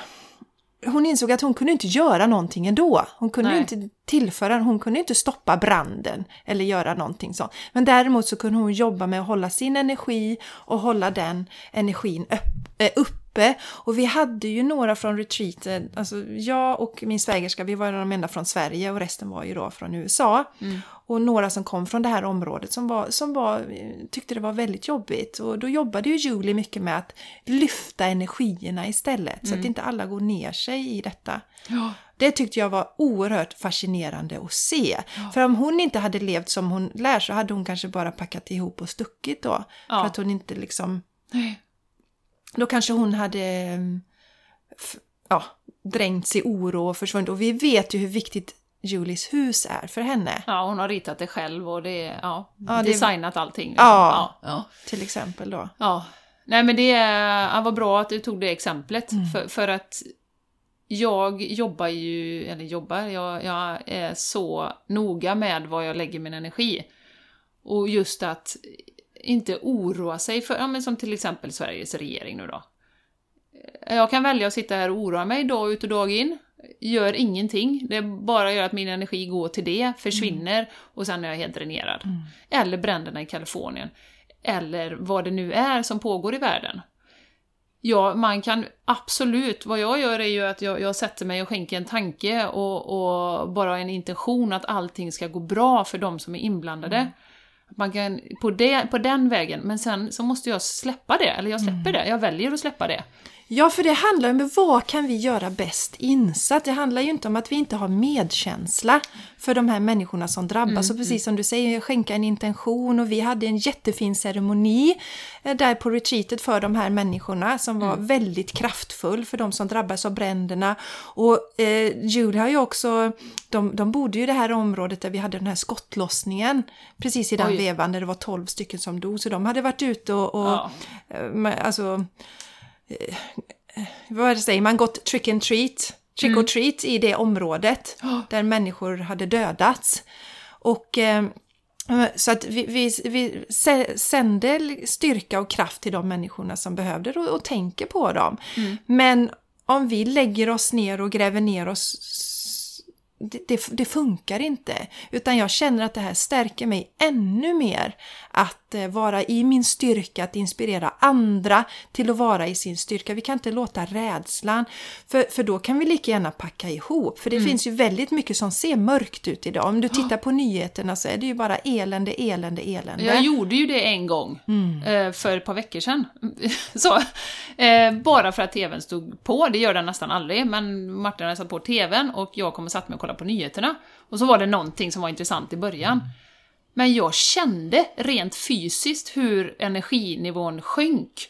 hon insåg att hon kunde inte göra någonting ändå. Hon kunde Nej. inte tillföra, hon kunde inte stoppa branden eller göra någonting sånt. Men däremot så kunde hon jobba med att hålla sin energi och hålla den energin upp, eh, uppe. Och vi hade ju några från retreaten, alltså jag och min svägerska, vi var de enda från Sverige och resten var ju då från USA. Och några som kom från det här området som, var, som var, tyckte det var väldigt jobbigt. Och då jobbade ju Julie mycket med att lyfta energierna istället, så att inte alla går ner sig i detta. Ja. Det tyckte jag var oerhört fascinerande att se. För om hon inte hade levt som hon lär så hade hon kanske bara packat ihop och stuckit då. Ja. För att hon inte liksom... Nej. Då kanske hon hade mm, ja, dränkts i oro och försvunnit. Och vi vet ju hur viktigt Julies hus är för henne. Ja, hon har ritat det själv och det, ja, Ja, det- designat allting. liksom. Ja. ja. Till exempel då. Ja. Nej men det är- ja, var bra att du tog det exemplet. För, för att jag jobbar ju, eller jobbar, jag, jag är så noga med vad jag lägger min energi. Och just att inte oroa sig för, ja men som till exempel Sveriges regering nu då. Jag kan välja att sitta här och oroa mig dag ut och dag in. Gör ingenting. Det bara gör att min energi går till det, försvinner och sen är jag helt dränerad. Eller bränderna i Kalifornien. Eller vad det nu är som pågår i världen. Ja, man kan absolut, vad jag gör är ju att jag, jag sätter mig och skänker en tanke och, och bara en intention att allting ska gå bra för de som är inblandade. Man kan, på, det, på den vägen, men sen så måste jag släppa det, eller jag släpper det, jag väljer att släppa det. Ja, för det handlar om vad kan vi göra bäst insatt? Det handlar ju inte om att vi inte har medkänsla för de här människorna som drabbas. Mm, och precis som du säger, skänka en intention och vi hade en jättefin ceremoni eh, där på retreatet för de här människorna som var Mm. väldigt kraftfull för de som drabbas av bränderna. Och eh, Julie har ju också, de, de bodde ju i det här området där vi hade den här skottlossningen precis i den Oj. vevan där det var 12 stycken som dog. Så de hade varit ute och, och Ja. eh, alltså vad säger man, gått trick and treat, trick or treat i det området Ja. där människor hade dödats. Och eh, så att vi, vi, vi sä- sänder styrka och kraft till de människorna som behövde och, och tänker på dem. Men om vi lägger oss ner och gräver ner oss det, det, det funkar inte. Utan jag känner att det här stärker mig ännu mer. Att eh, vara i min styrka, att inspirera andra till att vara i sin styrka. Vi kan inte låta rädslan, för, för då kan vi lika gärna packa ihop. För det finns ju väldigt mycket som ser mörkt ut idag. Om du tittar på nyheterna så är det ju bara elände, elände, elände. Jag gjorde ju det en gång, Mm. eh, för ett par veckor sedan. [LAUGHS] Så, eh, bara för att TVn stod på, det gör den nästan aldrig, men Martin hade satt på TVn och jag kom och satt mig och kollade på nyheterna. Och så var det någonting som var intressant i början. Men jag kände rent fysiskt hur energinivån sjönk.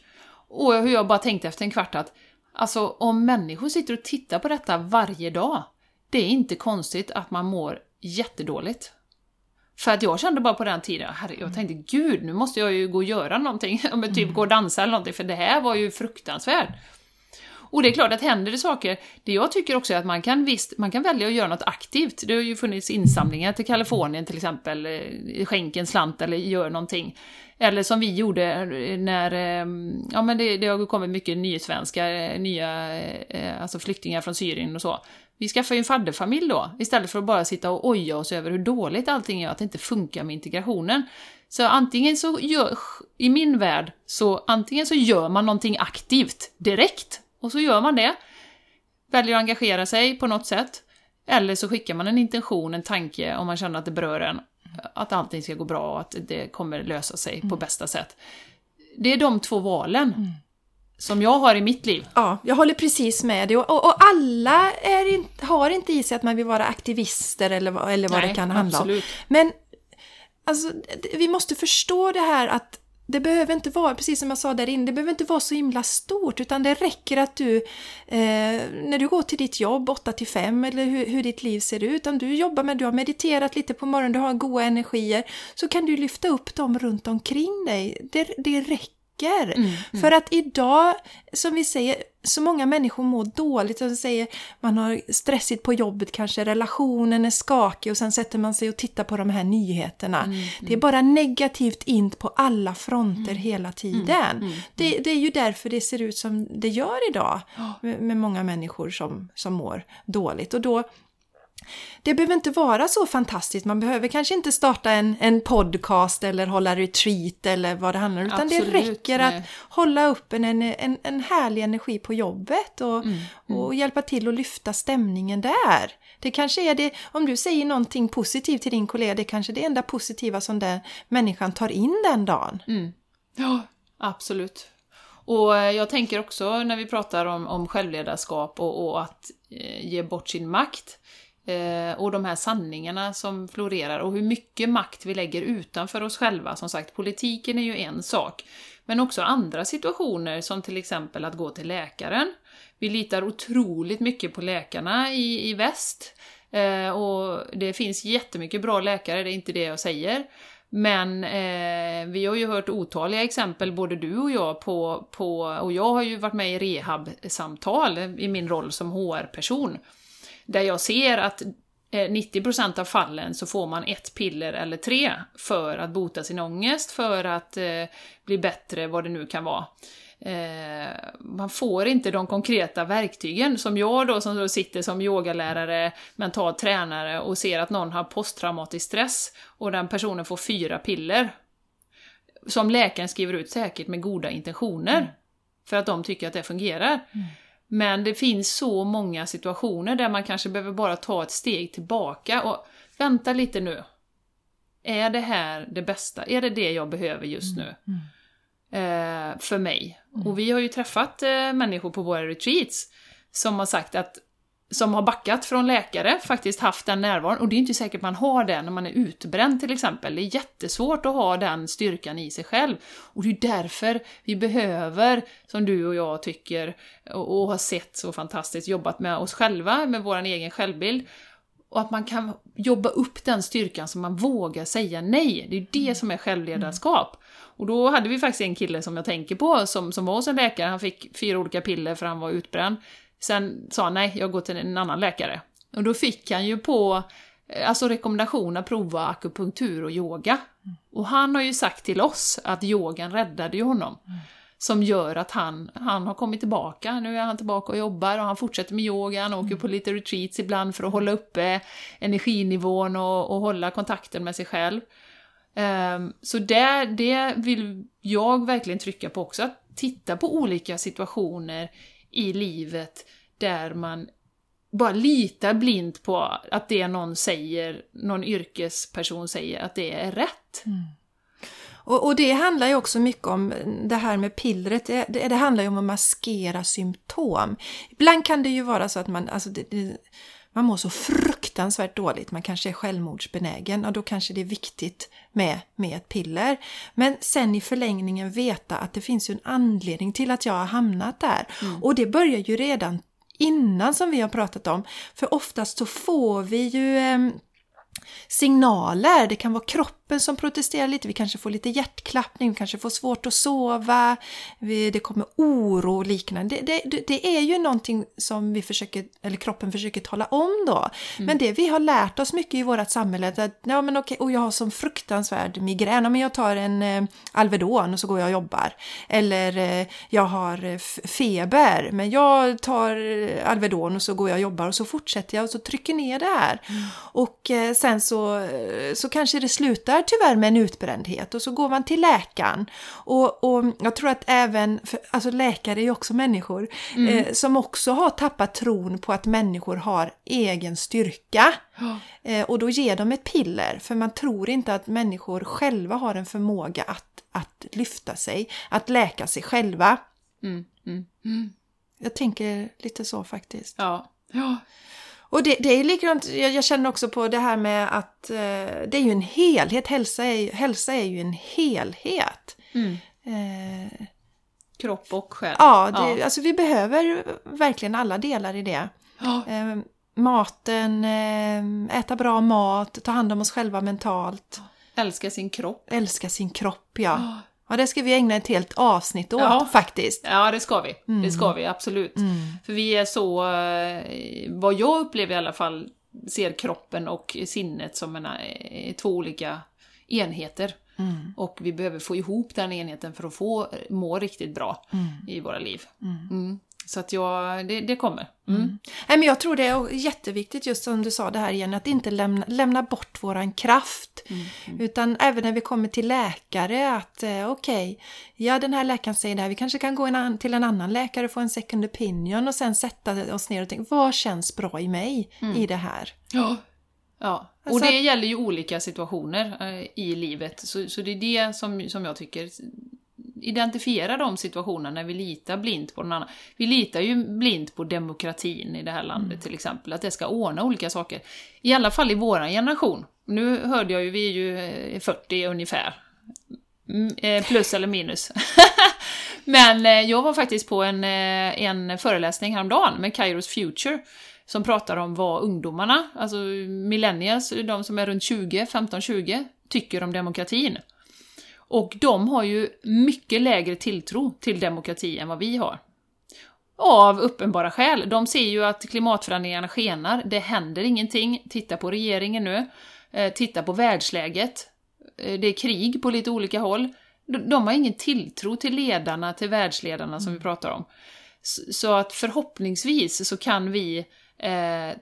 Och hur jag bara tänkte efter en kvart att alltså om människor sitter och tittar på detta varje dag, det är inte konstigt att man mår jättedåligt. För att jag kände bara på den tiden, herre, jag tänkte gud, nu måste jag ju gå och göra någonting, [LAUGHS] typ gå och dansa eller någonting, för det här var ju fruktansvärt. Och det är klart att händer det saker, det jag tycker också är att man kan visst, man kan välja att göra något aktivt. Det har ju funnits insamlingar till Kalifornien till exempel, eh, skänk en slant eller gör någonting. Eller som vi gjorde eh, när, ehm, ja men det, det har kommit mycket nysvenskar, eh, nya, alltså flyktingar från Syrien och så. Vi skaffar ju en fadderfamilj då, istället för att bara sitta och oja oss över hur dåligt allting är, att det inte funkar med integrationen. Så antingen så gör, i min värld, så antingen så gör man någonting aktivt direkt, och så gör man det. Väljer att engagera sig på något sätt. Eller så skickar man en intention, en tanke, om man känner att det berör en. Att allting ska gå bra och att det kommer lösa sig på bästa sätt. Det är de två valen som jag har i mitt liv. Ja, jag håller precis med dig. Och, och, och alla in, har inte i sig att man vill vara aktivister eller, vad- eller vad Nej, det kan handla om. absolut. Men alltså, vi måste förstå det här att det behöver inte vara, precis som jag sa där inne, det behöver inte vara så himla stort utan det räcker att du, eh, när du går till ditt jobb 8 till 5 eller hur, hur ditt liv ser ut, om du jobbar med, du har mediterat lite på morgonen, du har goda energier, så kan du lyfta upp dem runt omkring dig. Det, det räcker. För att idag, som vi säger, så många människor mår dåligt. Och säger, man har stressigt på jobbet kanske, relationen är skakig och sen sätter man sig och tittar på de här nyheterna. Det är bara negativt in på alla fronter hela tiden. Det, det är ju därför det ser ut som det gör idag med, med många människor som, som mår dåligt. Och då det behöver inte vara så fantastiskt. Man behöver kanske inte starta en, en podcast eller hålla retreat eller vad det handlar om. Utan Absolut, det räcker nej. att hålla upp en, en, en, härlig energi på jobbet och, Mm, och hjälpa till att lyfta stämningen där. Det kanske är det, om du säger någonting positivt till din kollega, det kanske är det enda positiva som den människan tar in den dagen. Ja, absolut. Och eh, jag tänker också när vi pratar om, om självledarskap och, och att eh, ge bort sin makt Eh, och de här sanningarna som florerar och hur mycket makt vi lägger utanför oss själva. Som sagt, politiken är ju en sak. Men också andra situationer som till exempel att gå till läkaren. Vi litar otroligt mycket på läkarna i, i väst. Eh, och det finns jättemycket bra läkare, det är inte det jag säger. Men eh, vi har ju hört otaliga exempel, både du och jag, på, på och jag har ju varit med i rehabsamtal i min roll som HR-person. Där jag ser att eh, 90% av fallen så får man ett piller eller tre för att bota sin ångest, för att eh, bli bättre, vad det nu kan vara. Eh, man får inte de konkreta verktygen, som jag då som då sitter som yogalärare, mental tränare och ser att någon har posttraumatisk stress och den personen får fyra piller. Som läkaren skriver ut säkert med goda intentioner. För att de tycker att det fungerar. Men det finns så många situationer där man kanske behöver bara ta ett steg tillbaka och vänta lite nu. Är det här det bästa? Är det det jag behöver just nu? Eh, för mig. Och vi har ju träffat eh, människor på våra retreats som har sagt att som har backat från läkare, faktiskt haft den närvaron. Och det är inte säkert man har det när man är utbränd till exempel. Det är jättesvårt att ha den styrkan i sig själv. Och det är därför vi behöver, som du och jag tycker, och, och har sett så fantastiskt, jobbat med oss själva, med vår egen självbild. Och att man kan jobba upp den styrkan så man vågar säga nej. Det är det som är självledarskap. Och då hade vi faktiskt en kille som jag tänker på, som, som var hos en läkare, han fick fyra olika piller för han var utbränd. Sen sa han nej, jag går till en annan läkare. Och då fick han ju på eh, alltså rekommendation att prova akupunktur och yoga. Och han har ju sagt till oss att yogan räddade ju honom. Som gör att han, han har kommit tillbaka, nu är han tillbaka och jobbar och han fortsätter med yoga, han åker på lite retreats ibland för att hålla uppe energinivån och, och hålla kontakten med sig själv. Um, så det, det vill jag verkligen trycka på också, att titta på olika situationer i livet där man bara litar blint på att det någon säger, någon yrkesperson säger, att det är rätt. Mm. Och, och, det handlar ju också mycket om det här med pillret, det, det, det, handlar ju om att maskera symptom. Ibland kan det ju vara så att man, alltså det, det, man mår så fruktansvärt dåligt, man kanske är självmordsbenägen och då kanske det är viktigt med, med ett piller. Men sen i förlängningen veta att det finns ju en anledning till att jag har hamnat där. Mm. Och det börjar ju redan innan som vi har pratat om. För oftast så får vi ju eh, signaler. Det kan vara kroppen som protesterar lite, vi kanske får lite hjärtklappning, vi kanske får svårt att sova, det kommer oro och liknande. Det, det, det är ju någonting som vi försöker, eller kroppen försöker tala om då. Mm. Men det vi har lärt oss mycket i vårt samhälle, att ja, men okej, och jag har som fruktansvärd migrän, ja, men jag tar en eh, Alvedon och så går jag och jobbar. Eller eh, jag har eh, feber, men jag tar eh, Alvedon och så går jag och jobbar och så fortsätter jag och så trycker ner det här. Mm. Och eh, sen så, så kanske det slutar tyvärr med en utbrändhet och så går man till läkaren. Och, och jag tror att även, för, alltså läkare är ju också människor, mm. eh, som också har tappat tron på att människor har egen styrka. Oh. Eh, och då ger de ett piller, för man tror inte att människor själva har en förmåga att, att lyfta sig, att läka sig själva. Mm. Mm. mm. Jag tänker lite så faktiskt. Ja. ja. Och det, det är likadant, jag, jag, känner också på det här med att eh, det är ju en helhet, hälsa är, hälsa är ju en helhet. Mm. Eh, Kropp och själ. Ja, det, ja, alltså vi behöver verkligen alla delar i det. Ja. Eh, maten, eh, äta bra mat, ta hand om oss själva mentalt. Älska sin kropp. Älska sin kropp, ja. Ja, det ska vi ägna ett helt avsnitt åt ja. faktiskt. Ja, det ska vi. Mm. Det ska vi, absolut. Mm. För vi är så, eh, vad jag upplever i alla fall, ser kroppen och sinnet som en, eh, två olika enheter. Mm. Och vi behöver få ihop den enheten för att få må riktigt bra mm. i våra liv. Så att jag, det, det kommer. Mm. Mm. Nej, men jag tror det är jätteviktigt just som du sa det här igen, att inte lämna, lämna bort våran kraft. Mm. mm. Utan även när vi kommer till läkare att eh, okej, okay, ja den här läkaren säger det här, vi kanske kan gå en, till en annan läkare och få en second opinion och sen sätta oss ner och tänka, vad känns bra i mig mm. i det här? Ja. Ja, och alltså, det gäller ju olika situationer eh, i livet, så, så det är det som, som jag tycker identifiera de situationerna när vi litar blint på någon annan. Vi litar ju blint på demokratin i det här landet mm. till exempel, att det ska ordna olika saker. I alla fall i vår generation. Nu hörde jag ju, vi är ju 40 eh, ungefär. Mm, eh, plus eller minus. [LAUGHS] Men eh, jag var faktiskt på en, en föreläsning häromdagen med Kairos Future som pratar om vad ungdomarna, alltså millennials, de som är runt 20, 15-20, tycker om demokratin. Och de har ju mycket lägre tilltro till demokrati än vad vi har. Av uppenbara skäl. De ser ju att klimatförändringarna skenar, det händer ingenting. Titta på regeringen nu. Eh, titta på världsläget. Eh, det är krig på lite olika håll. De har ingen tilltro till ledarna, till världsledarna som vi pratar om. Så att förhoppningsvis så kan vi eh,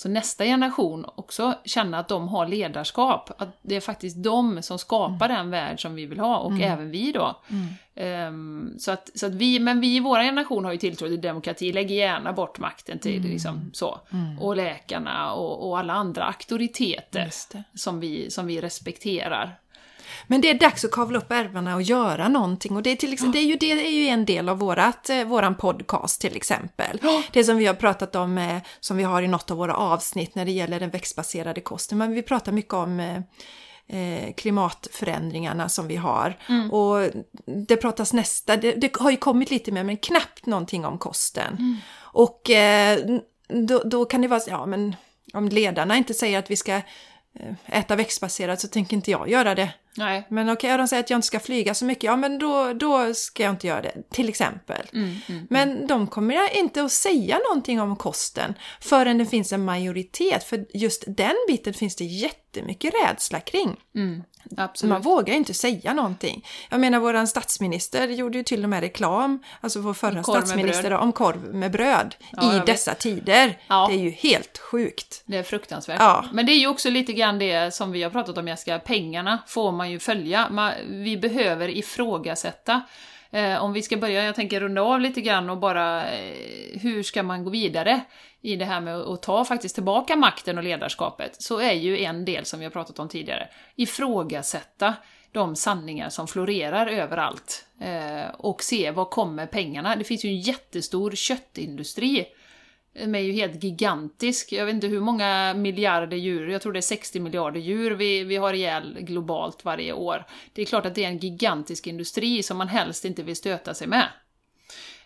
så nästa generation också känna att de har ledarskap. Att det är faktiskt de som skapar mm. den värld som vi vill ha, och mm. även vi då. Mm. Um, så att, så att vi, men vi i vår generation har ju tilltro till demokrati, lägger gärna bort makten till mm. liksom så. Mm. Och läkarna och, och, alla andra auktoriteter som vi, som vi respekterar. Men det är dags att kavla upp ärmarna och göra någonting. Och det är, till exempel, det är, ju, det är ju en del av vårat, eh, våran podcast till exempel. Det som vi har pratat om, eh, som vi har i något av våra avsnitt när det gäller den växtbaserade kosten. Men vi pratar mycket om eh, eh, klimatförändringarna som vi har. Och det pratas nästa, det, det har ju kommit lite mer men knappt någonting om kosten. Och eh, då, då kan det vara så, ja men om ledarna inte säger att vi ska eh, äta växtbaserat så tänker inte jag göra det. Nej. Men okej, de säger att jag inte ska flyga så mycket, ja men då, då ska jag inte göra det, till exempel. Mm, mm. Men de kommer inte att säga någonting om kosten förrän det finns en majoritet, för just den biten finns det jättemycket rädsla kring. Mm. Man vågar inte säga någonting. Jag menar, våran statsminister gjorde ju till och med reklam, alltså vår förra statsminister, om korv med bröd Ja, i jag vet. dessa tider. Ja. Det är ju helt sjukt. Det är fruktansvärt. Ja. Men det är ju också lite grann det som vi har pratat om Jessica, pengarna får man man ju följa. Man, vi behöver ifrågasätta. Eh, om vi ska börja, jag tänker runda av lite grann och bara eh, hur ska man gå vidare i det här med att ta faktiskt tillbaka makten och ledarskapet, så är ju en del som vi har pratat om tidigare, ifrågasätta de sanningar som florerar överallt eh, och se var kommer pengarna. Det finns ju en jättestor köttindustri den är ju helt gigantisk. Jag vet inte hur många miljarder djur, jag tror det är 60 miljarder djur vi, vi har ihjäl globalt varje år. Det är klart att det är en gigantisk industri som man helst inte vill stöta sig med.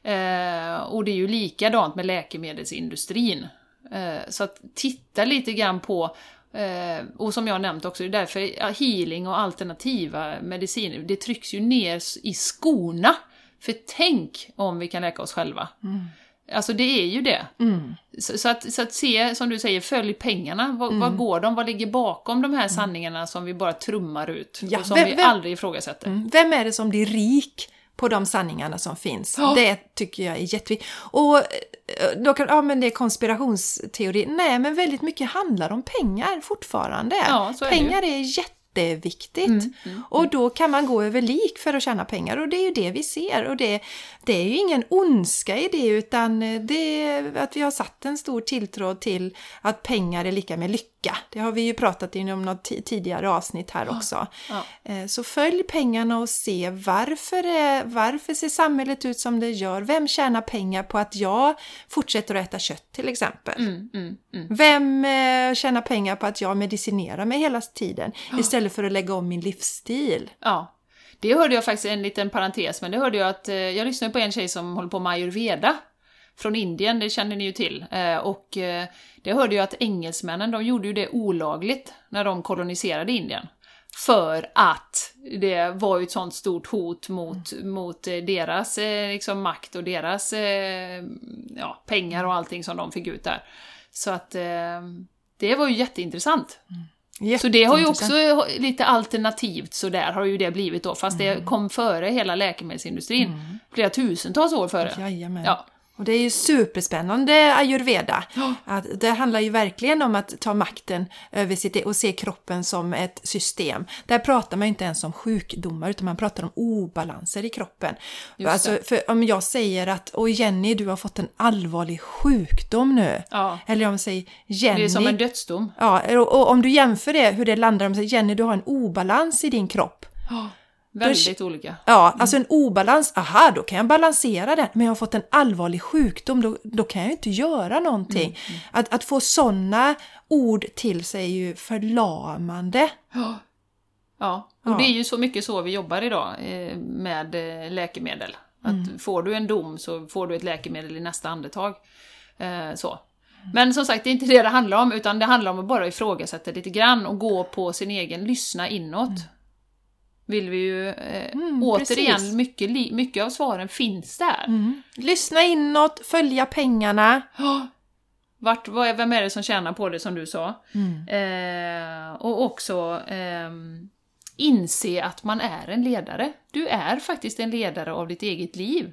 Eh, och det är ju likadant med läkemedelsindustrin. Eh, så att titta lite grann på Eh, och som jag nämnt också, det är därför healing och alternativa mediciner, det trycks ju ner i skorna. För tänk om vi kan läka oss själva. Mm. Alltså det är ju det. Mm. Så, så, att, så att se, som du säger, följ pengarna. Var, Mm. var går de? Vad ligger bakom de här sanningarna som vi bara trummar ut? Ja, och som vem- vi aldrig ifrågasätter? Mm. Vem är det som blir rik på de sanningarna som finns? Ja. Det tycker jag är jätteviktigt. Och eh, då kan, ja men det är konspirationsteori. Nej, men väldigt mycket handlar om pengar fortfarande. Ja, är pengar är jätteviktigt. Mm, mm, Och då kan man gå över lik för att tjäna pengar och det är ju det vi ser. Och det, det är ju ingen ondska i det utan det är att vi har satt en stor tilltro till att pengar är lika med lycka. Det har vi ju pratat inom något ti- tidigare avsnitt här också. Ja. Eh, Så följ pengarna och se varför, är- varför ser samhället ut som det gör? Vem tjänar pengar på att jag fortsätter att äta kött till exempel? Mm, mm, mm. Vem eh, tjänar pengar på att jag medicinerar mig hela tiden istället för att lägga om min livsstil? Ja. Det hörde jag faktiskt, en liten parentes, men det hörde jag att eh, jag lyssnade på en tjej som håller på med ayurveda från Indien, det känner ni ju till. Eh, och eh, det hörde jag att engelsmännen, de gjorde ju det olagligt när de koloniserade Indien. För att det var ju ett sånt stort hot mot, mot eh, deras liksom, makt och deras ja, pengar och allting som de fick ut där. Så att det var ju jätteintressant. Så det har ju också lite alternativt sådär har ju det blivit då, fast Mm. det kom före hela läkemedelsindustrin. Flera tusentals år före. Jajamän. Ja. Och det är ju superspännande ayurveda. Ja. Att det handlar ju verkligen om att ta makten över sitt och se kroppen som ett system. Där pratar man inte ens om sjukdomar utan man pratar om obalanser i kroppen. Alltså, för om jag säger att Åh Jenny, du har fått en allvarlig sjukdom nu. Ja. Eller om jag säger Jenny, Det är som en dödsdom. ja, och, och om du jämför det, hur det landar, om säger Jenny, du har en obalans i din kropp. Väldigt olika. Ja, alltså en obalans, aha, då kan jag balansera den. Men jag har fått en allvarlig sjukdom, då, då kan jag inte göra någonting. Att, att få sådana ord till sig är ju förlamande. Ja. Ja, och det är ju så mycket så vi jobbar idag eh, med eh, läkemedel. Att Mm. får du en dom så får du ett läkemedel i nästa andetag. Eh, så. Men som sagt, det är inte det det handlar om, utan det handlar om att bara ifrågasätta lite grann och gå på sin egen, lyssna inåt. Vill vi ju, eh, Mm, återigen, precis. mycket, mycket av svaren finns där. Lyssna inåt, följa pengarna. Ja. Vart, vad är, vem är det som tjänar på det som du sa? Mm. Eh, och också ehm, inse att man är en ledare. Du är faktiskt en ledare av ditt eget liv.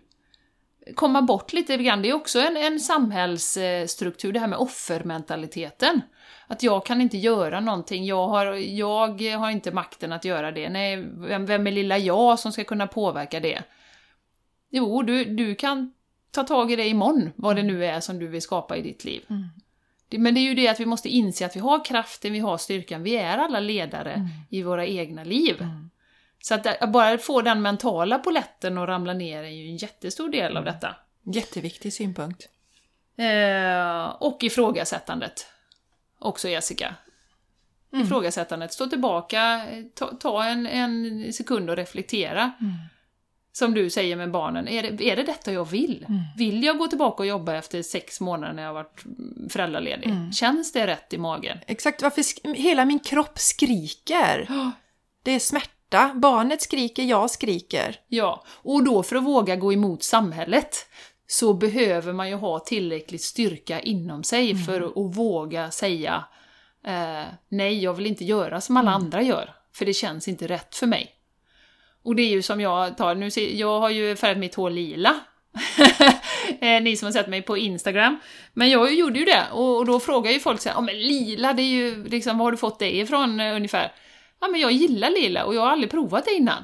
Komma bort lite grann, det är också en, en samhällsstruktur, det här med offermentaliteten. Att jag kan inte göra någonting, jag har, jag har inte makten att göra det. Nej, vem, vem är lilla jag som ska kunna påverka det? Jo, du, du kan ta tag i det imorgon, vad det nu är som du vill skapa i ditt liv. Det- Men det är ju det att vi måste inse att vi har kraften, vi har styrkan, vi är alla ledare i våra egna liv. Så att bara få den mentala poletten att ramla ner är ju en jättestor del av detta. Jätteviktig synpunkt. Eh, och ifrågasättandet. Också Jessica. Ifrågasättandet. Stå tillbaka, ta, ta en, en sekund och reflektera. Som du säger med barnen, är det, är det detta jag vill? Vill jag gå tillbaka och jobba efter sex månader när jag varit föräldraledig? Känns det rätt i magen? Exakt, varför hela min kropp skriker. Det är smärta. Barnet skriker, jag skriker. Ja, och då för att våga gå emot samhället så behöver man ju ha tillräckligt styrka inom sig för att, våga säga eh, nej, jag vill inte göra som alla andra gör, för det känns inte rätt för mig. Och det är ju som jag tar, nu ser, jag har ju färgat mitt hår lila. [LAUGHS] Eh, Ni som har sett mig på Instagram. Men jag gjorde ju det, och, och då frågar ju folk så här, "Ja, men lila, det är ju liksom, var har du fått det ifrån eh, ungefär? Ja, men jag gillar lila och jag har aldrig provat det innan.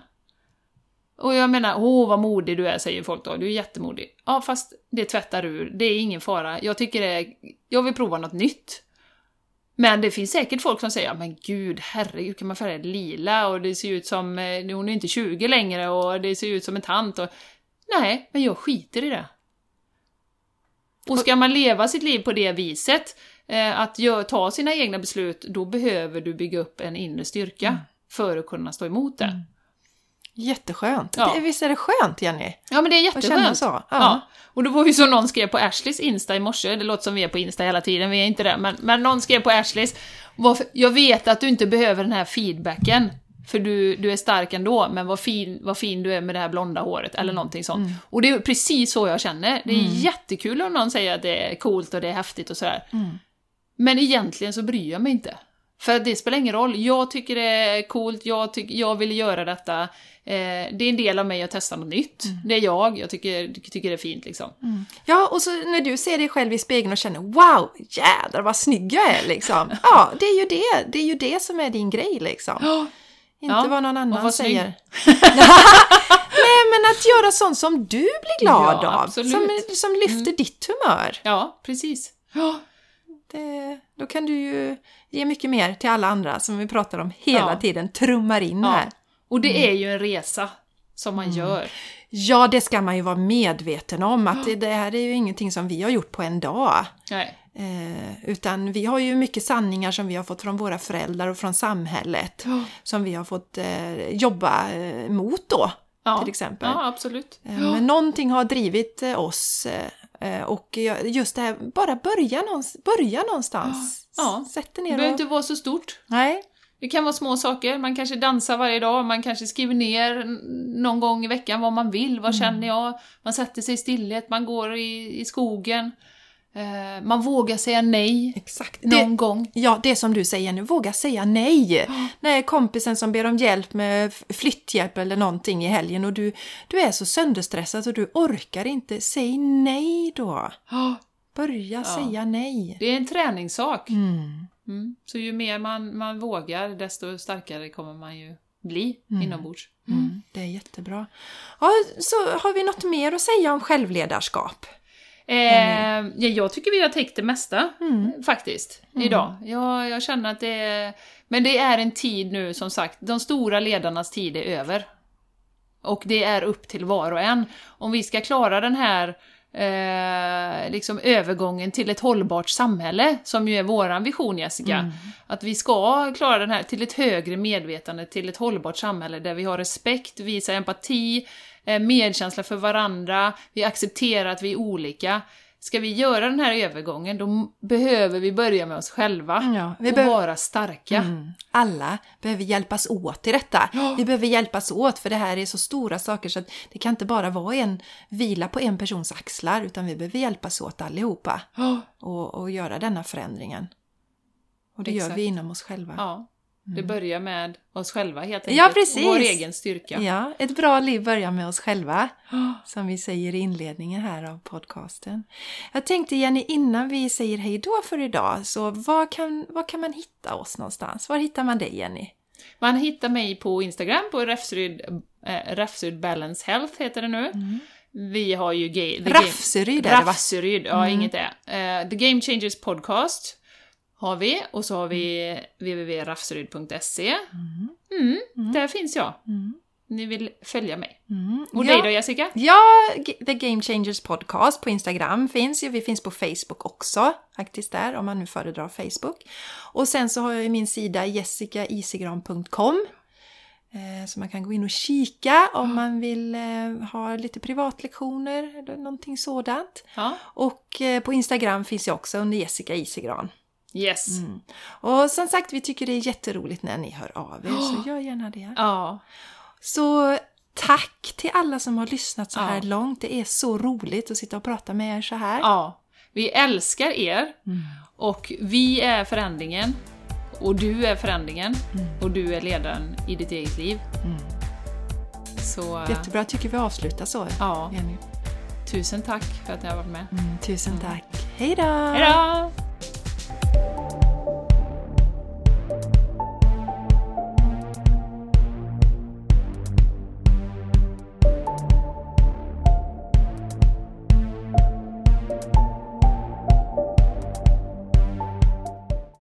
Och jag menar, åh vad modig du är, säger folk då. Du är jättemodig. Ja, fast det tvättar ur. Det är ingen fara. Jag tycker det är... Jag vill prova något nytt. Men det finns säkert folk som säger, men gud, herregud, kan man färga lila? Och det ser ut som... eh, Hon är inte 20 längre och det ser ut som en tant och... Nej, men jag skiter i det. Och ska man leva sitt liv på det viset, att gö- ta sina egna beslut, då behöver du bygga upp en inre styrka för att kunna stå emot det. Jätteskönt. Ja. Det, visst är det skönt, Jenny? Ja men det är Att jätteskönt. så. Ja. Ja. Och det var ju som någon skrev på Ashleys Insta i morse, det låter som vi är på Insta hela tiden, vi är inte det, men, men någon skrev på Ashleys, "Varför- jag vet att du inte behöver den här feedbacken, för du, du är stark ändå, men vad fin, vad fin du är med det här blonda håret, eller någonting sånt. Och det är precis så jag känner, det är jättekul om någon säger att det är coolt och det är häftigt och sådär. Men egentligen så bryr jag mig inte. För det spelar ingen roll, jag tycker det är coolt, jag, tyck, jag vill göra detta. Eh, det är en del av mig att testa något nytt. Det är jag, jag tycker, tycker det är fint liksom. Ja, och så när du ser dig själv i spegeln och känner wow, jädrar vad snygg jag är liksom. [LAUGHS] Ja, det är ju det. Det är ju det som är din grej liksom. Inte Ja, vad någon annan snygg. säger. [LAUGHS] Nej, men att göra sånt som du blir glad Ja, av. absolut. Mm. Som, som lyfter ditt humör. Ja, precis. Ja, Det, då kan du ju ge mycket mer till alla andra som vi pratar om hela Ja. tiden, trummar in ja. här. Och det är ju en resa som man gör. Ja, det ska man ju vara medveten om att det, här är ju ingenting som vi har gjort på en dag. Nej. Eh, utan vi har ju mycket sanningar som vi har fått från våra föräldrar och från samhället. Som vi har fått eh, jobba eh, mot då, Ja. till exempel. Ja, absolut. Eh, Men någonting har drivit eh, oss eh, och jag- just det här, bara börja, någonstans, börja någonstans. Ja. Sätt dig Det ner behöver och... inte vara så stort. Nej. Det kan vara små saker, man kanske dansar varje dag, man kanske skriver ner någon gång i veckan vad man vill, vad känner jag? Man sätter sig i stillhet, man går i, i skogen. Eh, man vågar säga nej Exakt. någon Det, gång. ja, det som du säger nu, våga säga nej. När kompisen som ber om hjälp med flytthjälp eller någonting i helgen och du, du är så sönderstressad så du orkar inte, säg nej då. Börja säga nej. Det är en träningssak. Mm. Mm. Så ju mer man, man vågar, desto starkare kommer man ju bli inombords. Mm, det är jättebra. Ja, så har vi något mer att säga om självledarskap? Eh, ja, jag tycker vi har täckt det mesta, Mm. faktiskt, idag. Jag, jag känner att det är... Men det är en tid nu, som sagt, de stora ledarnas tid är över. Och det är upp till var och en. Om vi ska klara den här eh, liksom övergången till ett hållbart samhälle, som ju är våran vision Jessica. Att vi ska klara den här till ett högre medvetande, till ett hållbart samhälle där vi har respekt, visar empati, medkänsla för varandra, vi accepterar att vi är olika. Ska vi göra den här övergången, då behöver vi börja med oss själva Ja, vi och behöver- vara starka. Mm. Alla behöver hjälpas åt i detta. Vi behöver hjälpas åt för det här är så stora saker så att det kan inte bara vara en vila på en persons axlar utan vi behöver hjälpas åt allihopa Ja. och, och göra denna förändringen. Och det gör Exakt. vi inom oss själva. Ja, det börjar med oss själva helt Mm. Ja, enkelt. precis. Vår egen styrka. Ja, ett bra liv börjar med oss själva, [GASPS] som vi säger i inledningen här av podcasten. Jag tänkte Jenny, innan vi säger hej då för idag, så var kan, var kan man hitta oss någonstans? Var hittar man dig Jenny? Man hittar mig på Instagram, på Räfsryd, äh, Räfsryd Balance Health heter det nu. Vi har ju... Ga- The Raffseryd är det, va? Raffseryd, ja inget är. Eh, The Game Changers Podcast har vi, och så har vi www.raffseryd.se. Mm, där finns jag. ni vill följa mig. Mm. Och ja. dig då Jessica? Ja, The Game Changers Podcast på Instagram finns ju. Vi finns på Facebook också, faktiskt där, om man nu föredrar Facebook. Och sen så har jag ju min sida jessicaisigran.com eh, så man kan gå in och kika om man vill eh, ha lite privatlektioner eller någonting sådant. Ja. Och eh, på Instagram finns jag också under Jessica Isigran. Yes. Och som sagt, vi tycker det är jätteroligt när ni hör av er, så [GASPS] gör gärna det. Ja. Så tack till alla som har lyssnat så här Ja. långt. Det är så roligt att sitta och prata med er så här. ja. Vi älskar er. Och vi är förändringen. Och du är förändringen. Och du är ledaren i ditt eget liv. Så eh, Jättebra, tycker vi avslutar så. ja, Jenny. tusen tack för att ni har varit med. Mm, tusen tack. Hej då! Hejdå!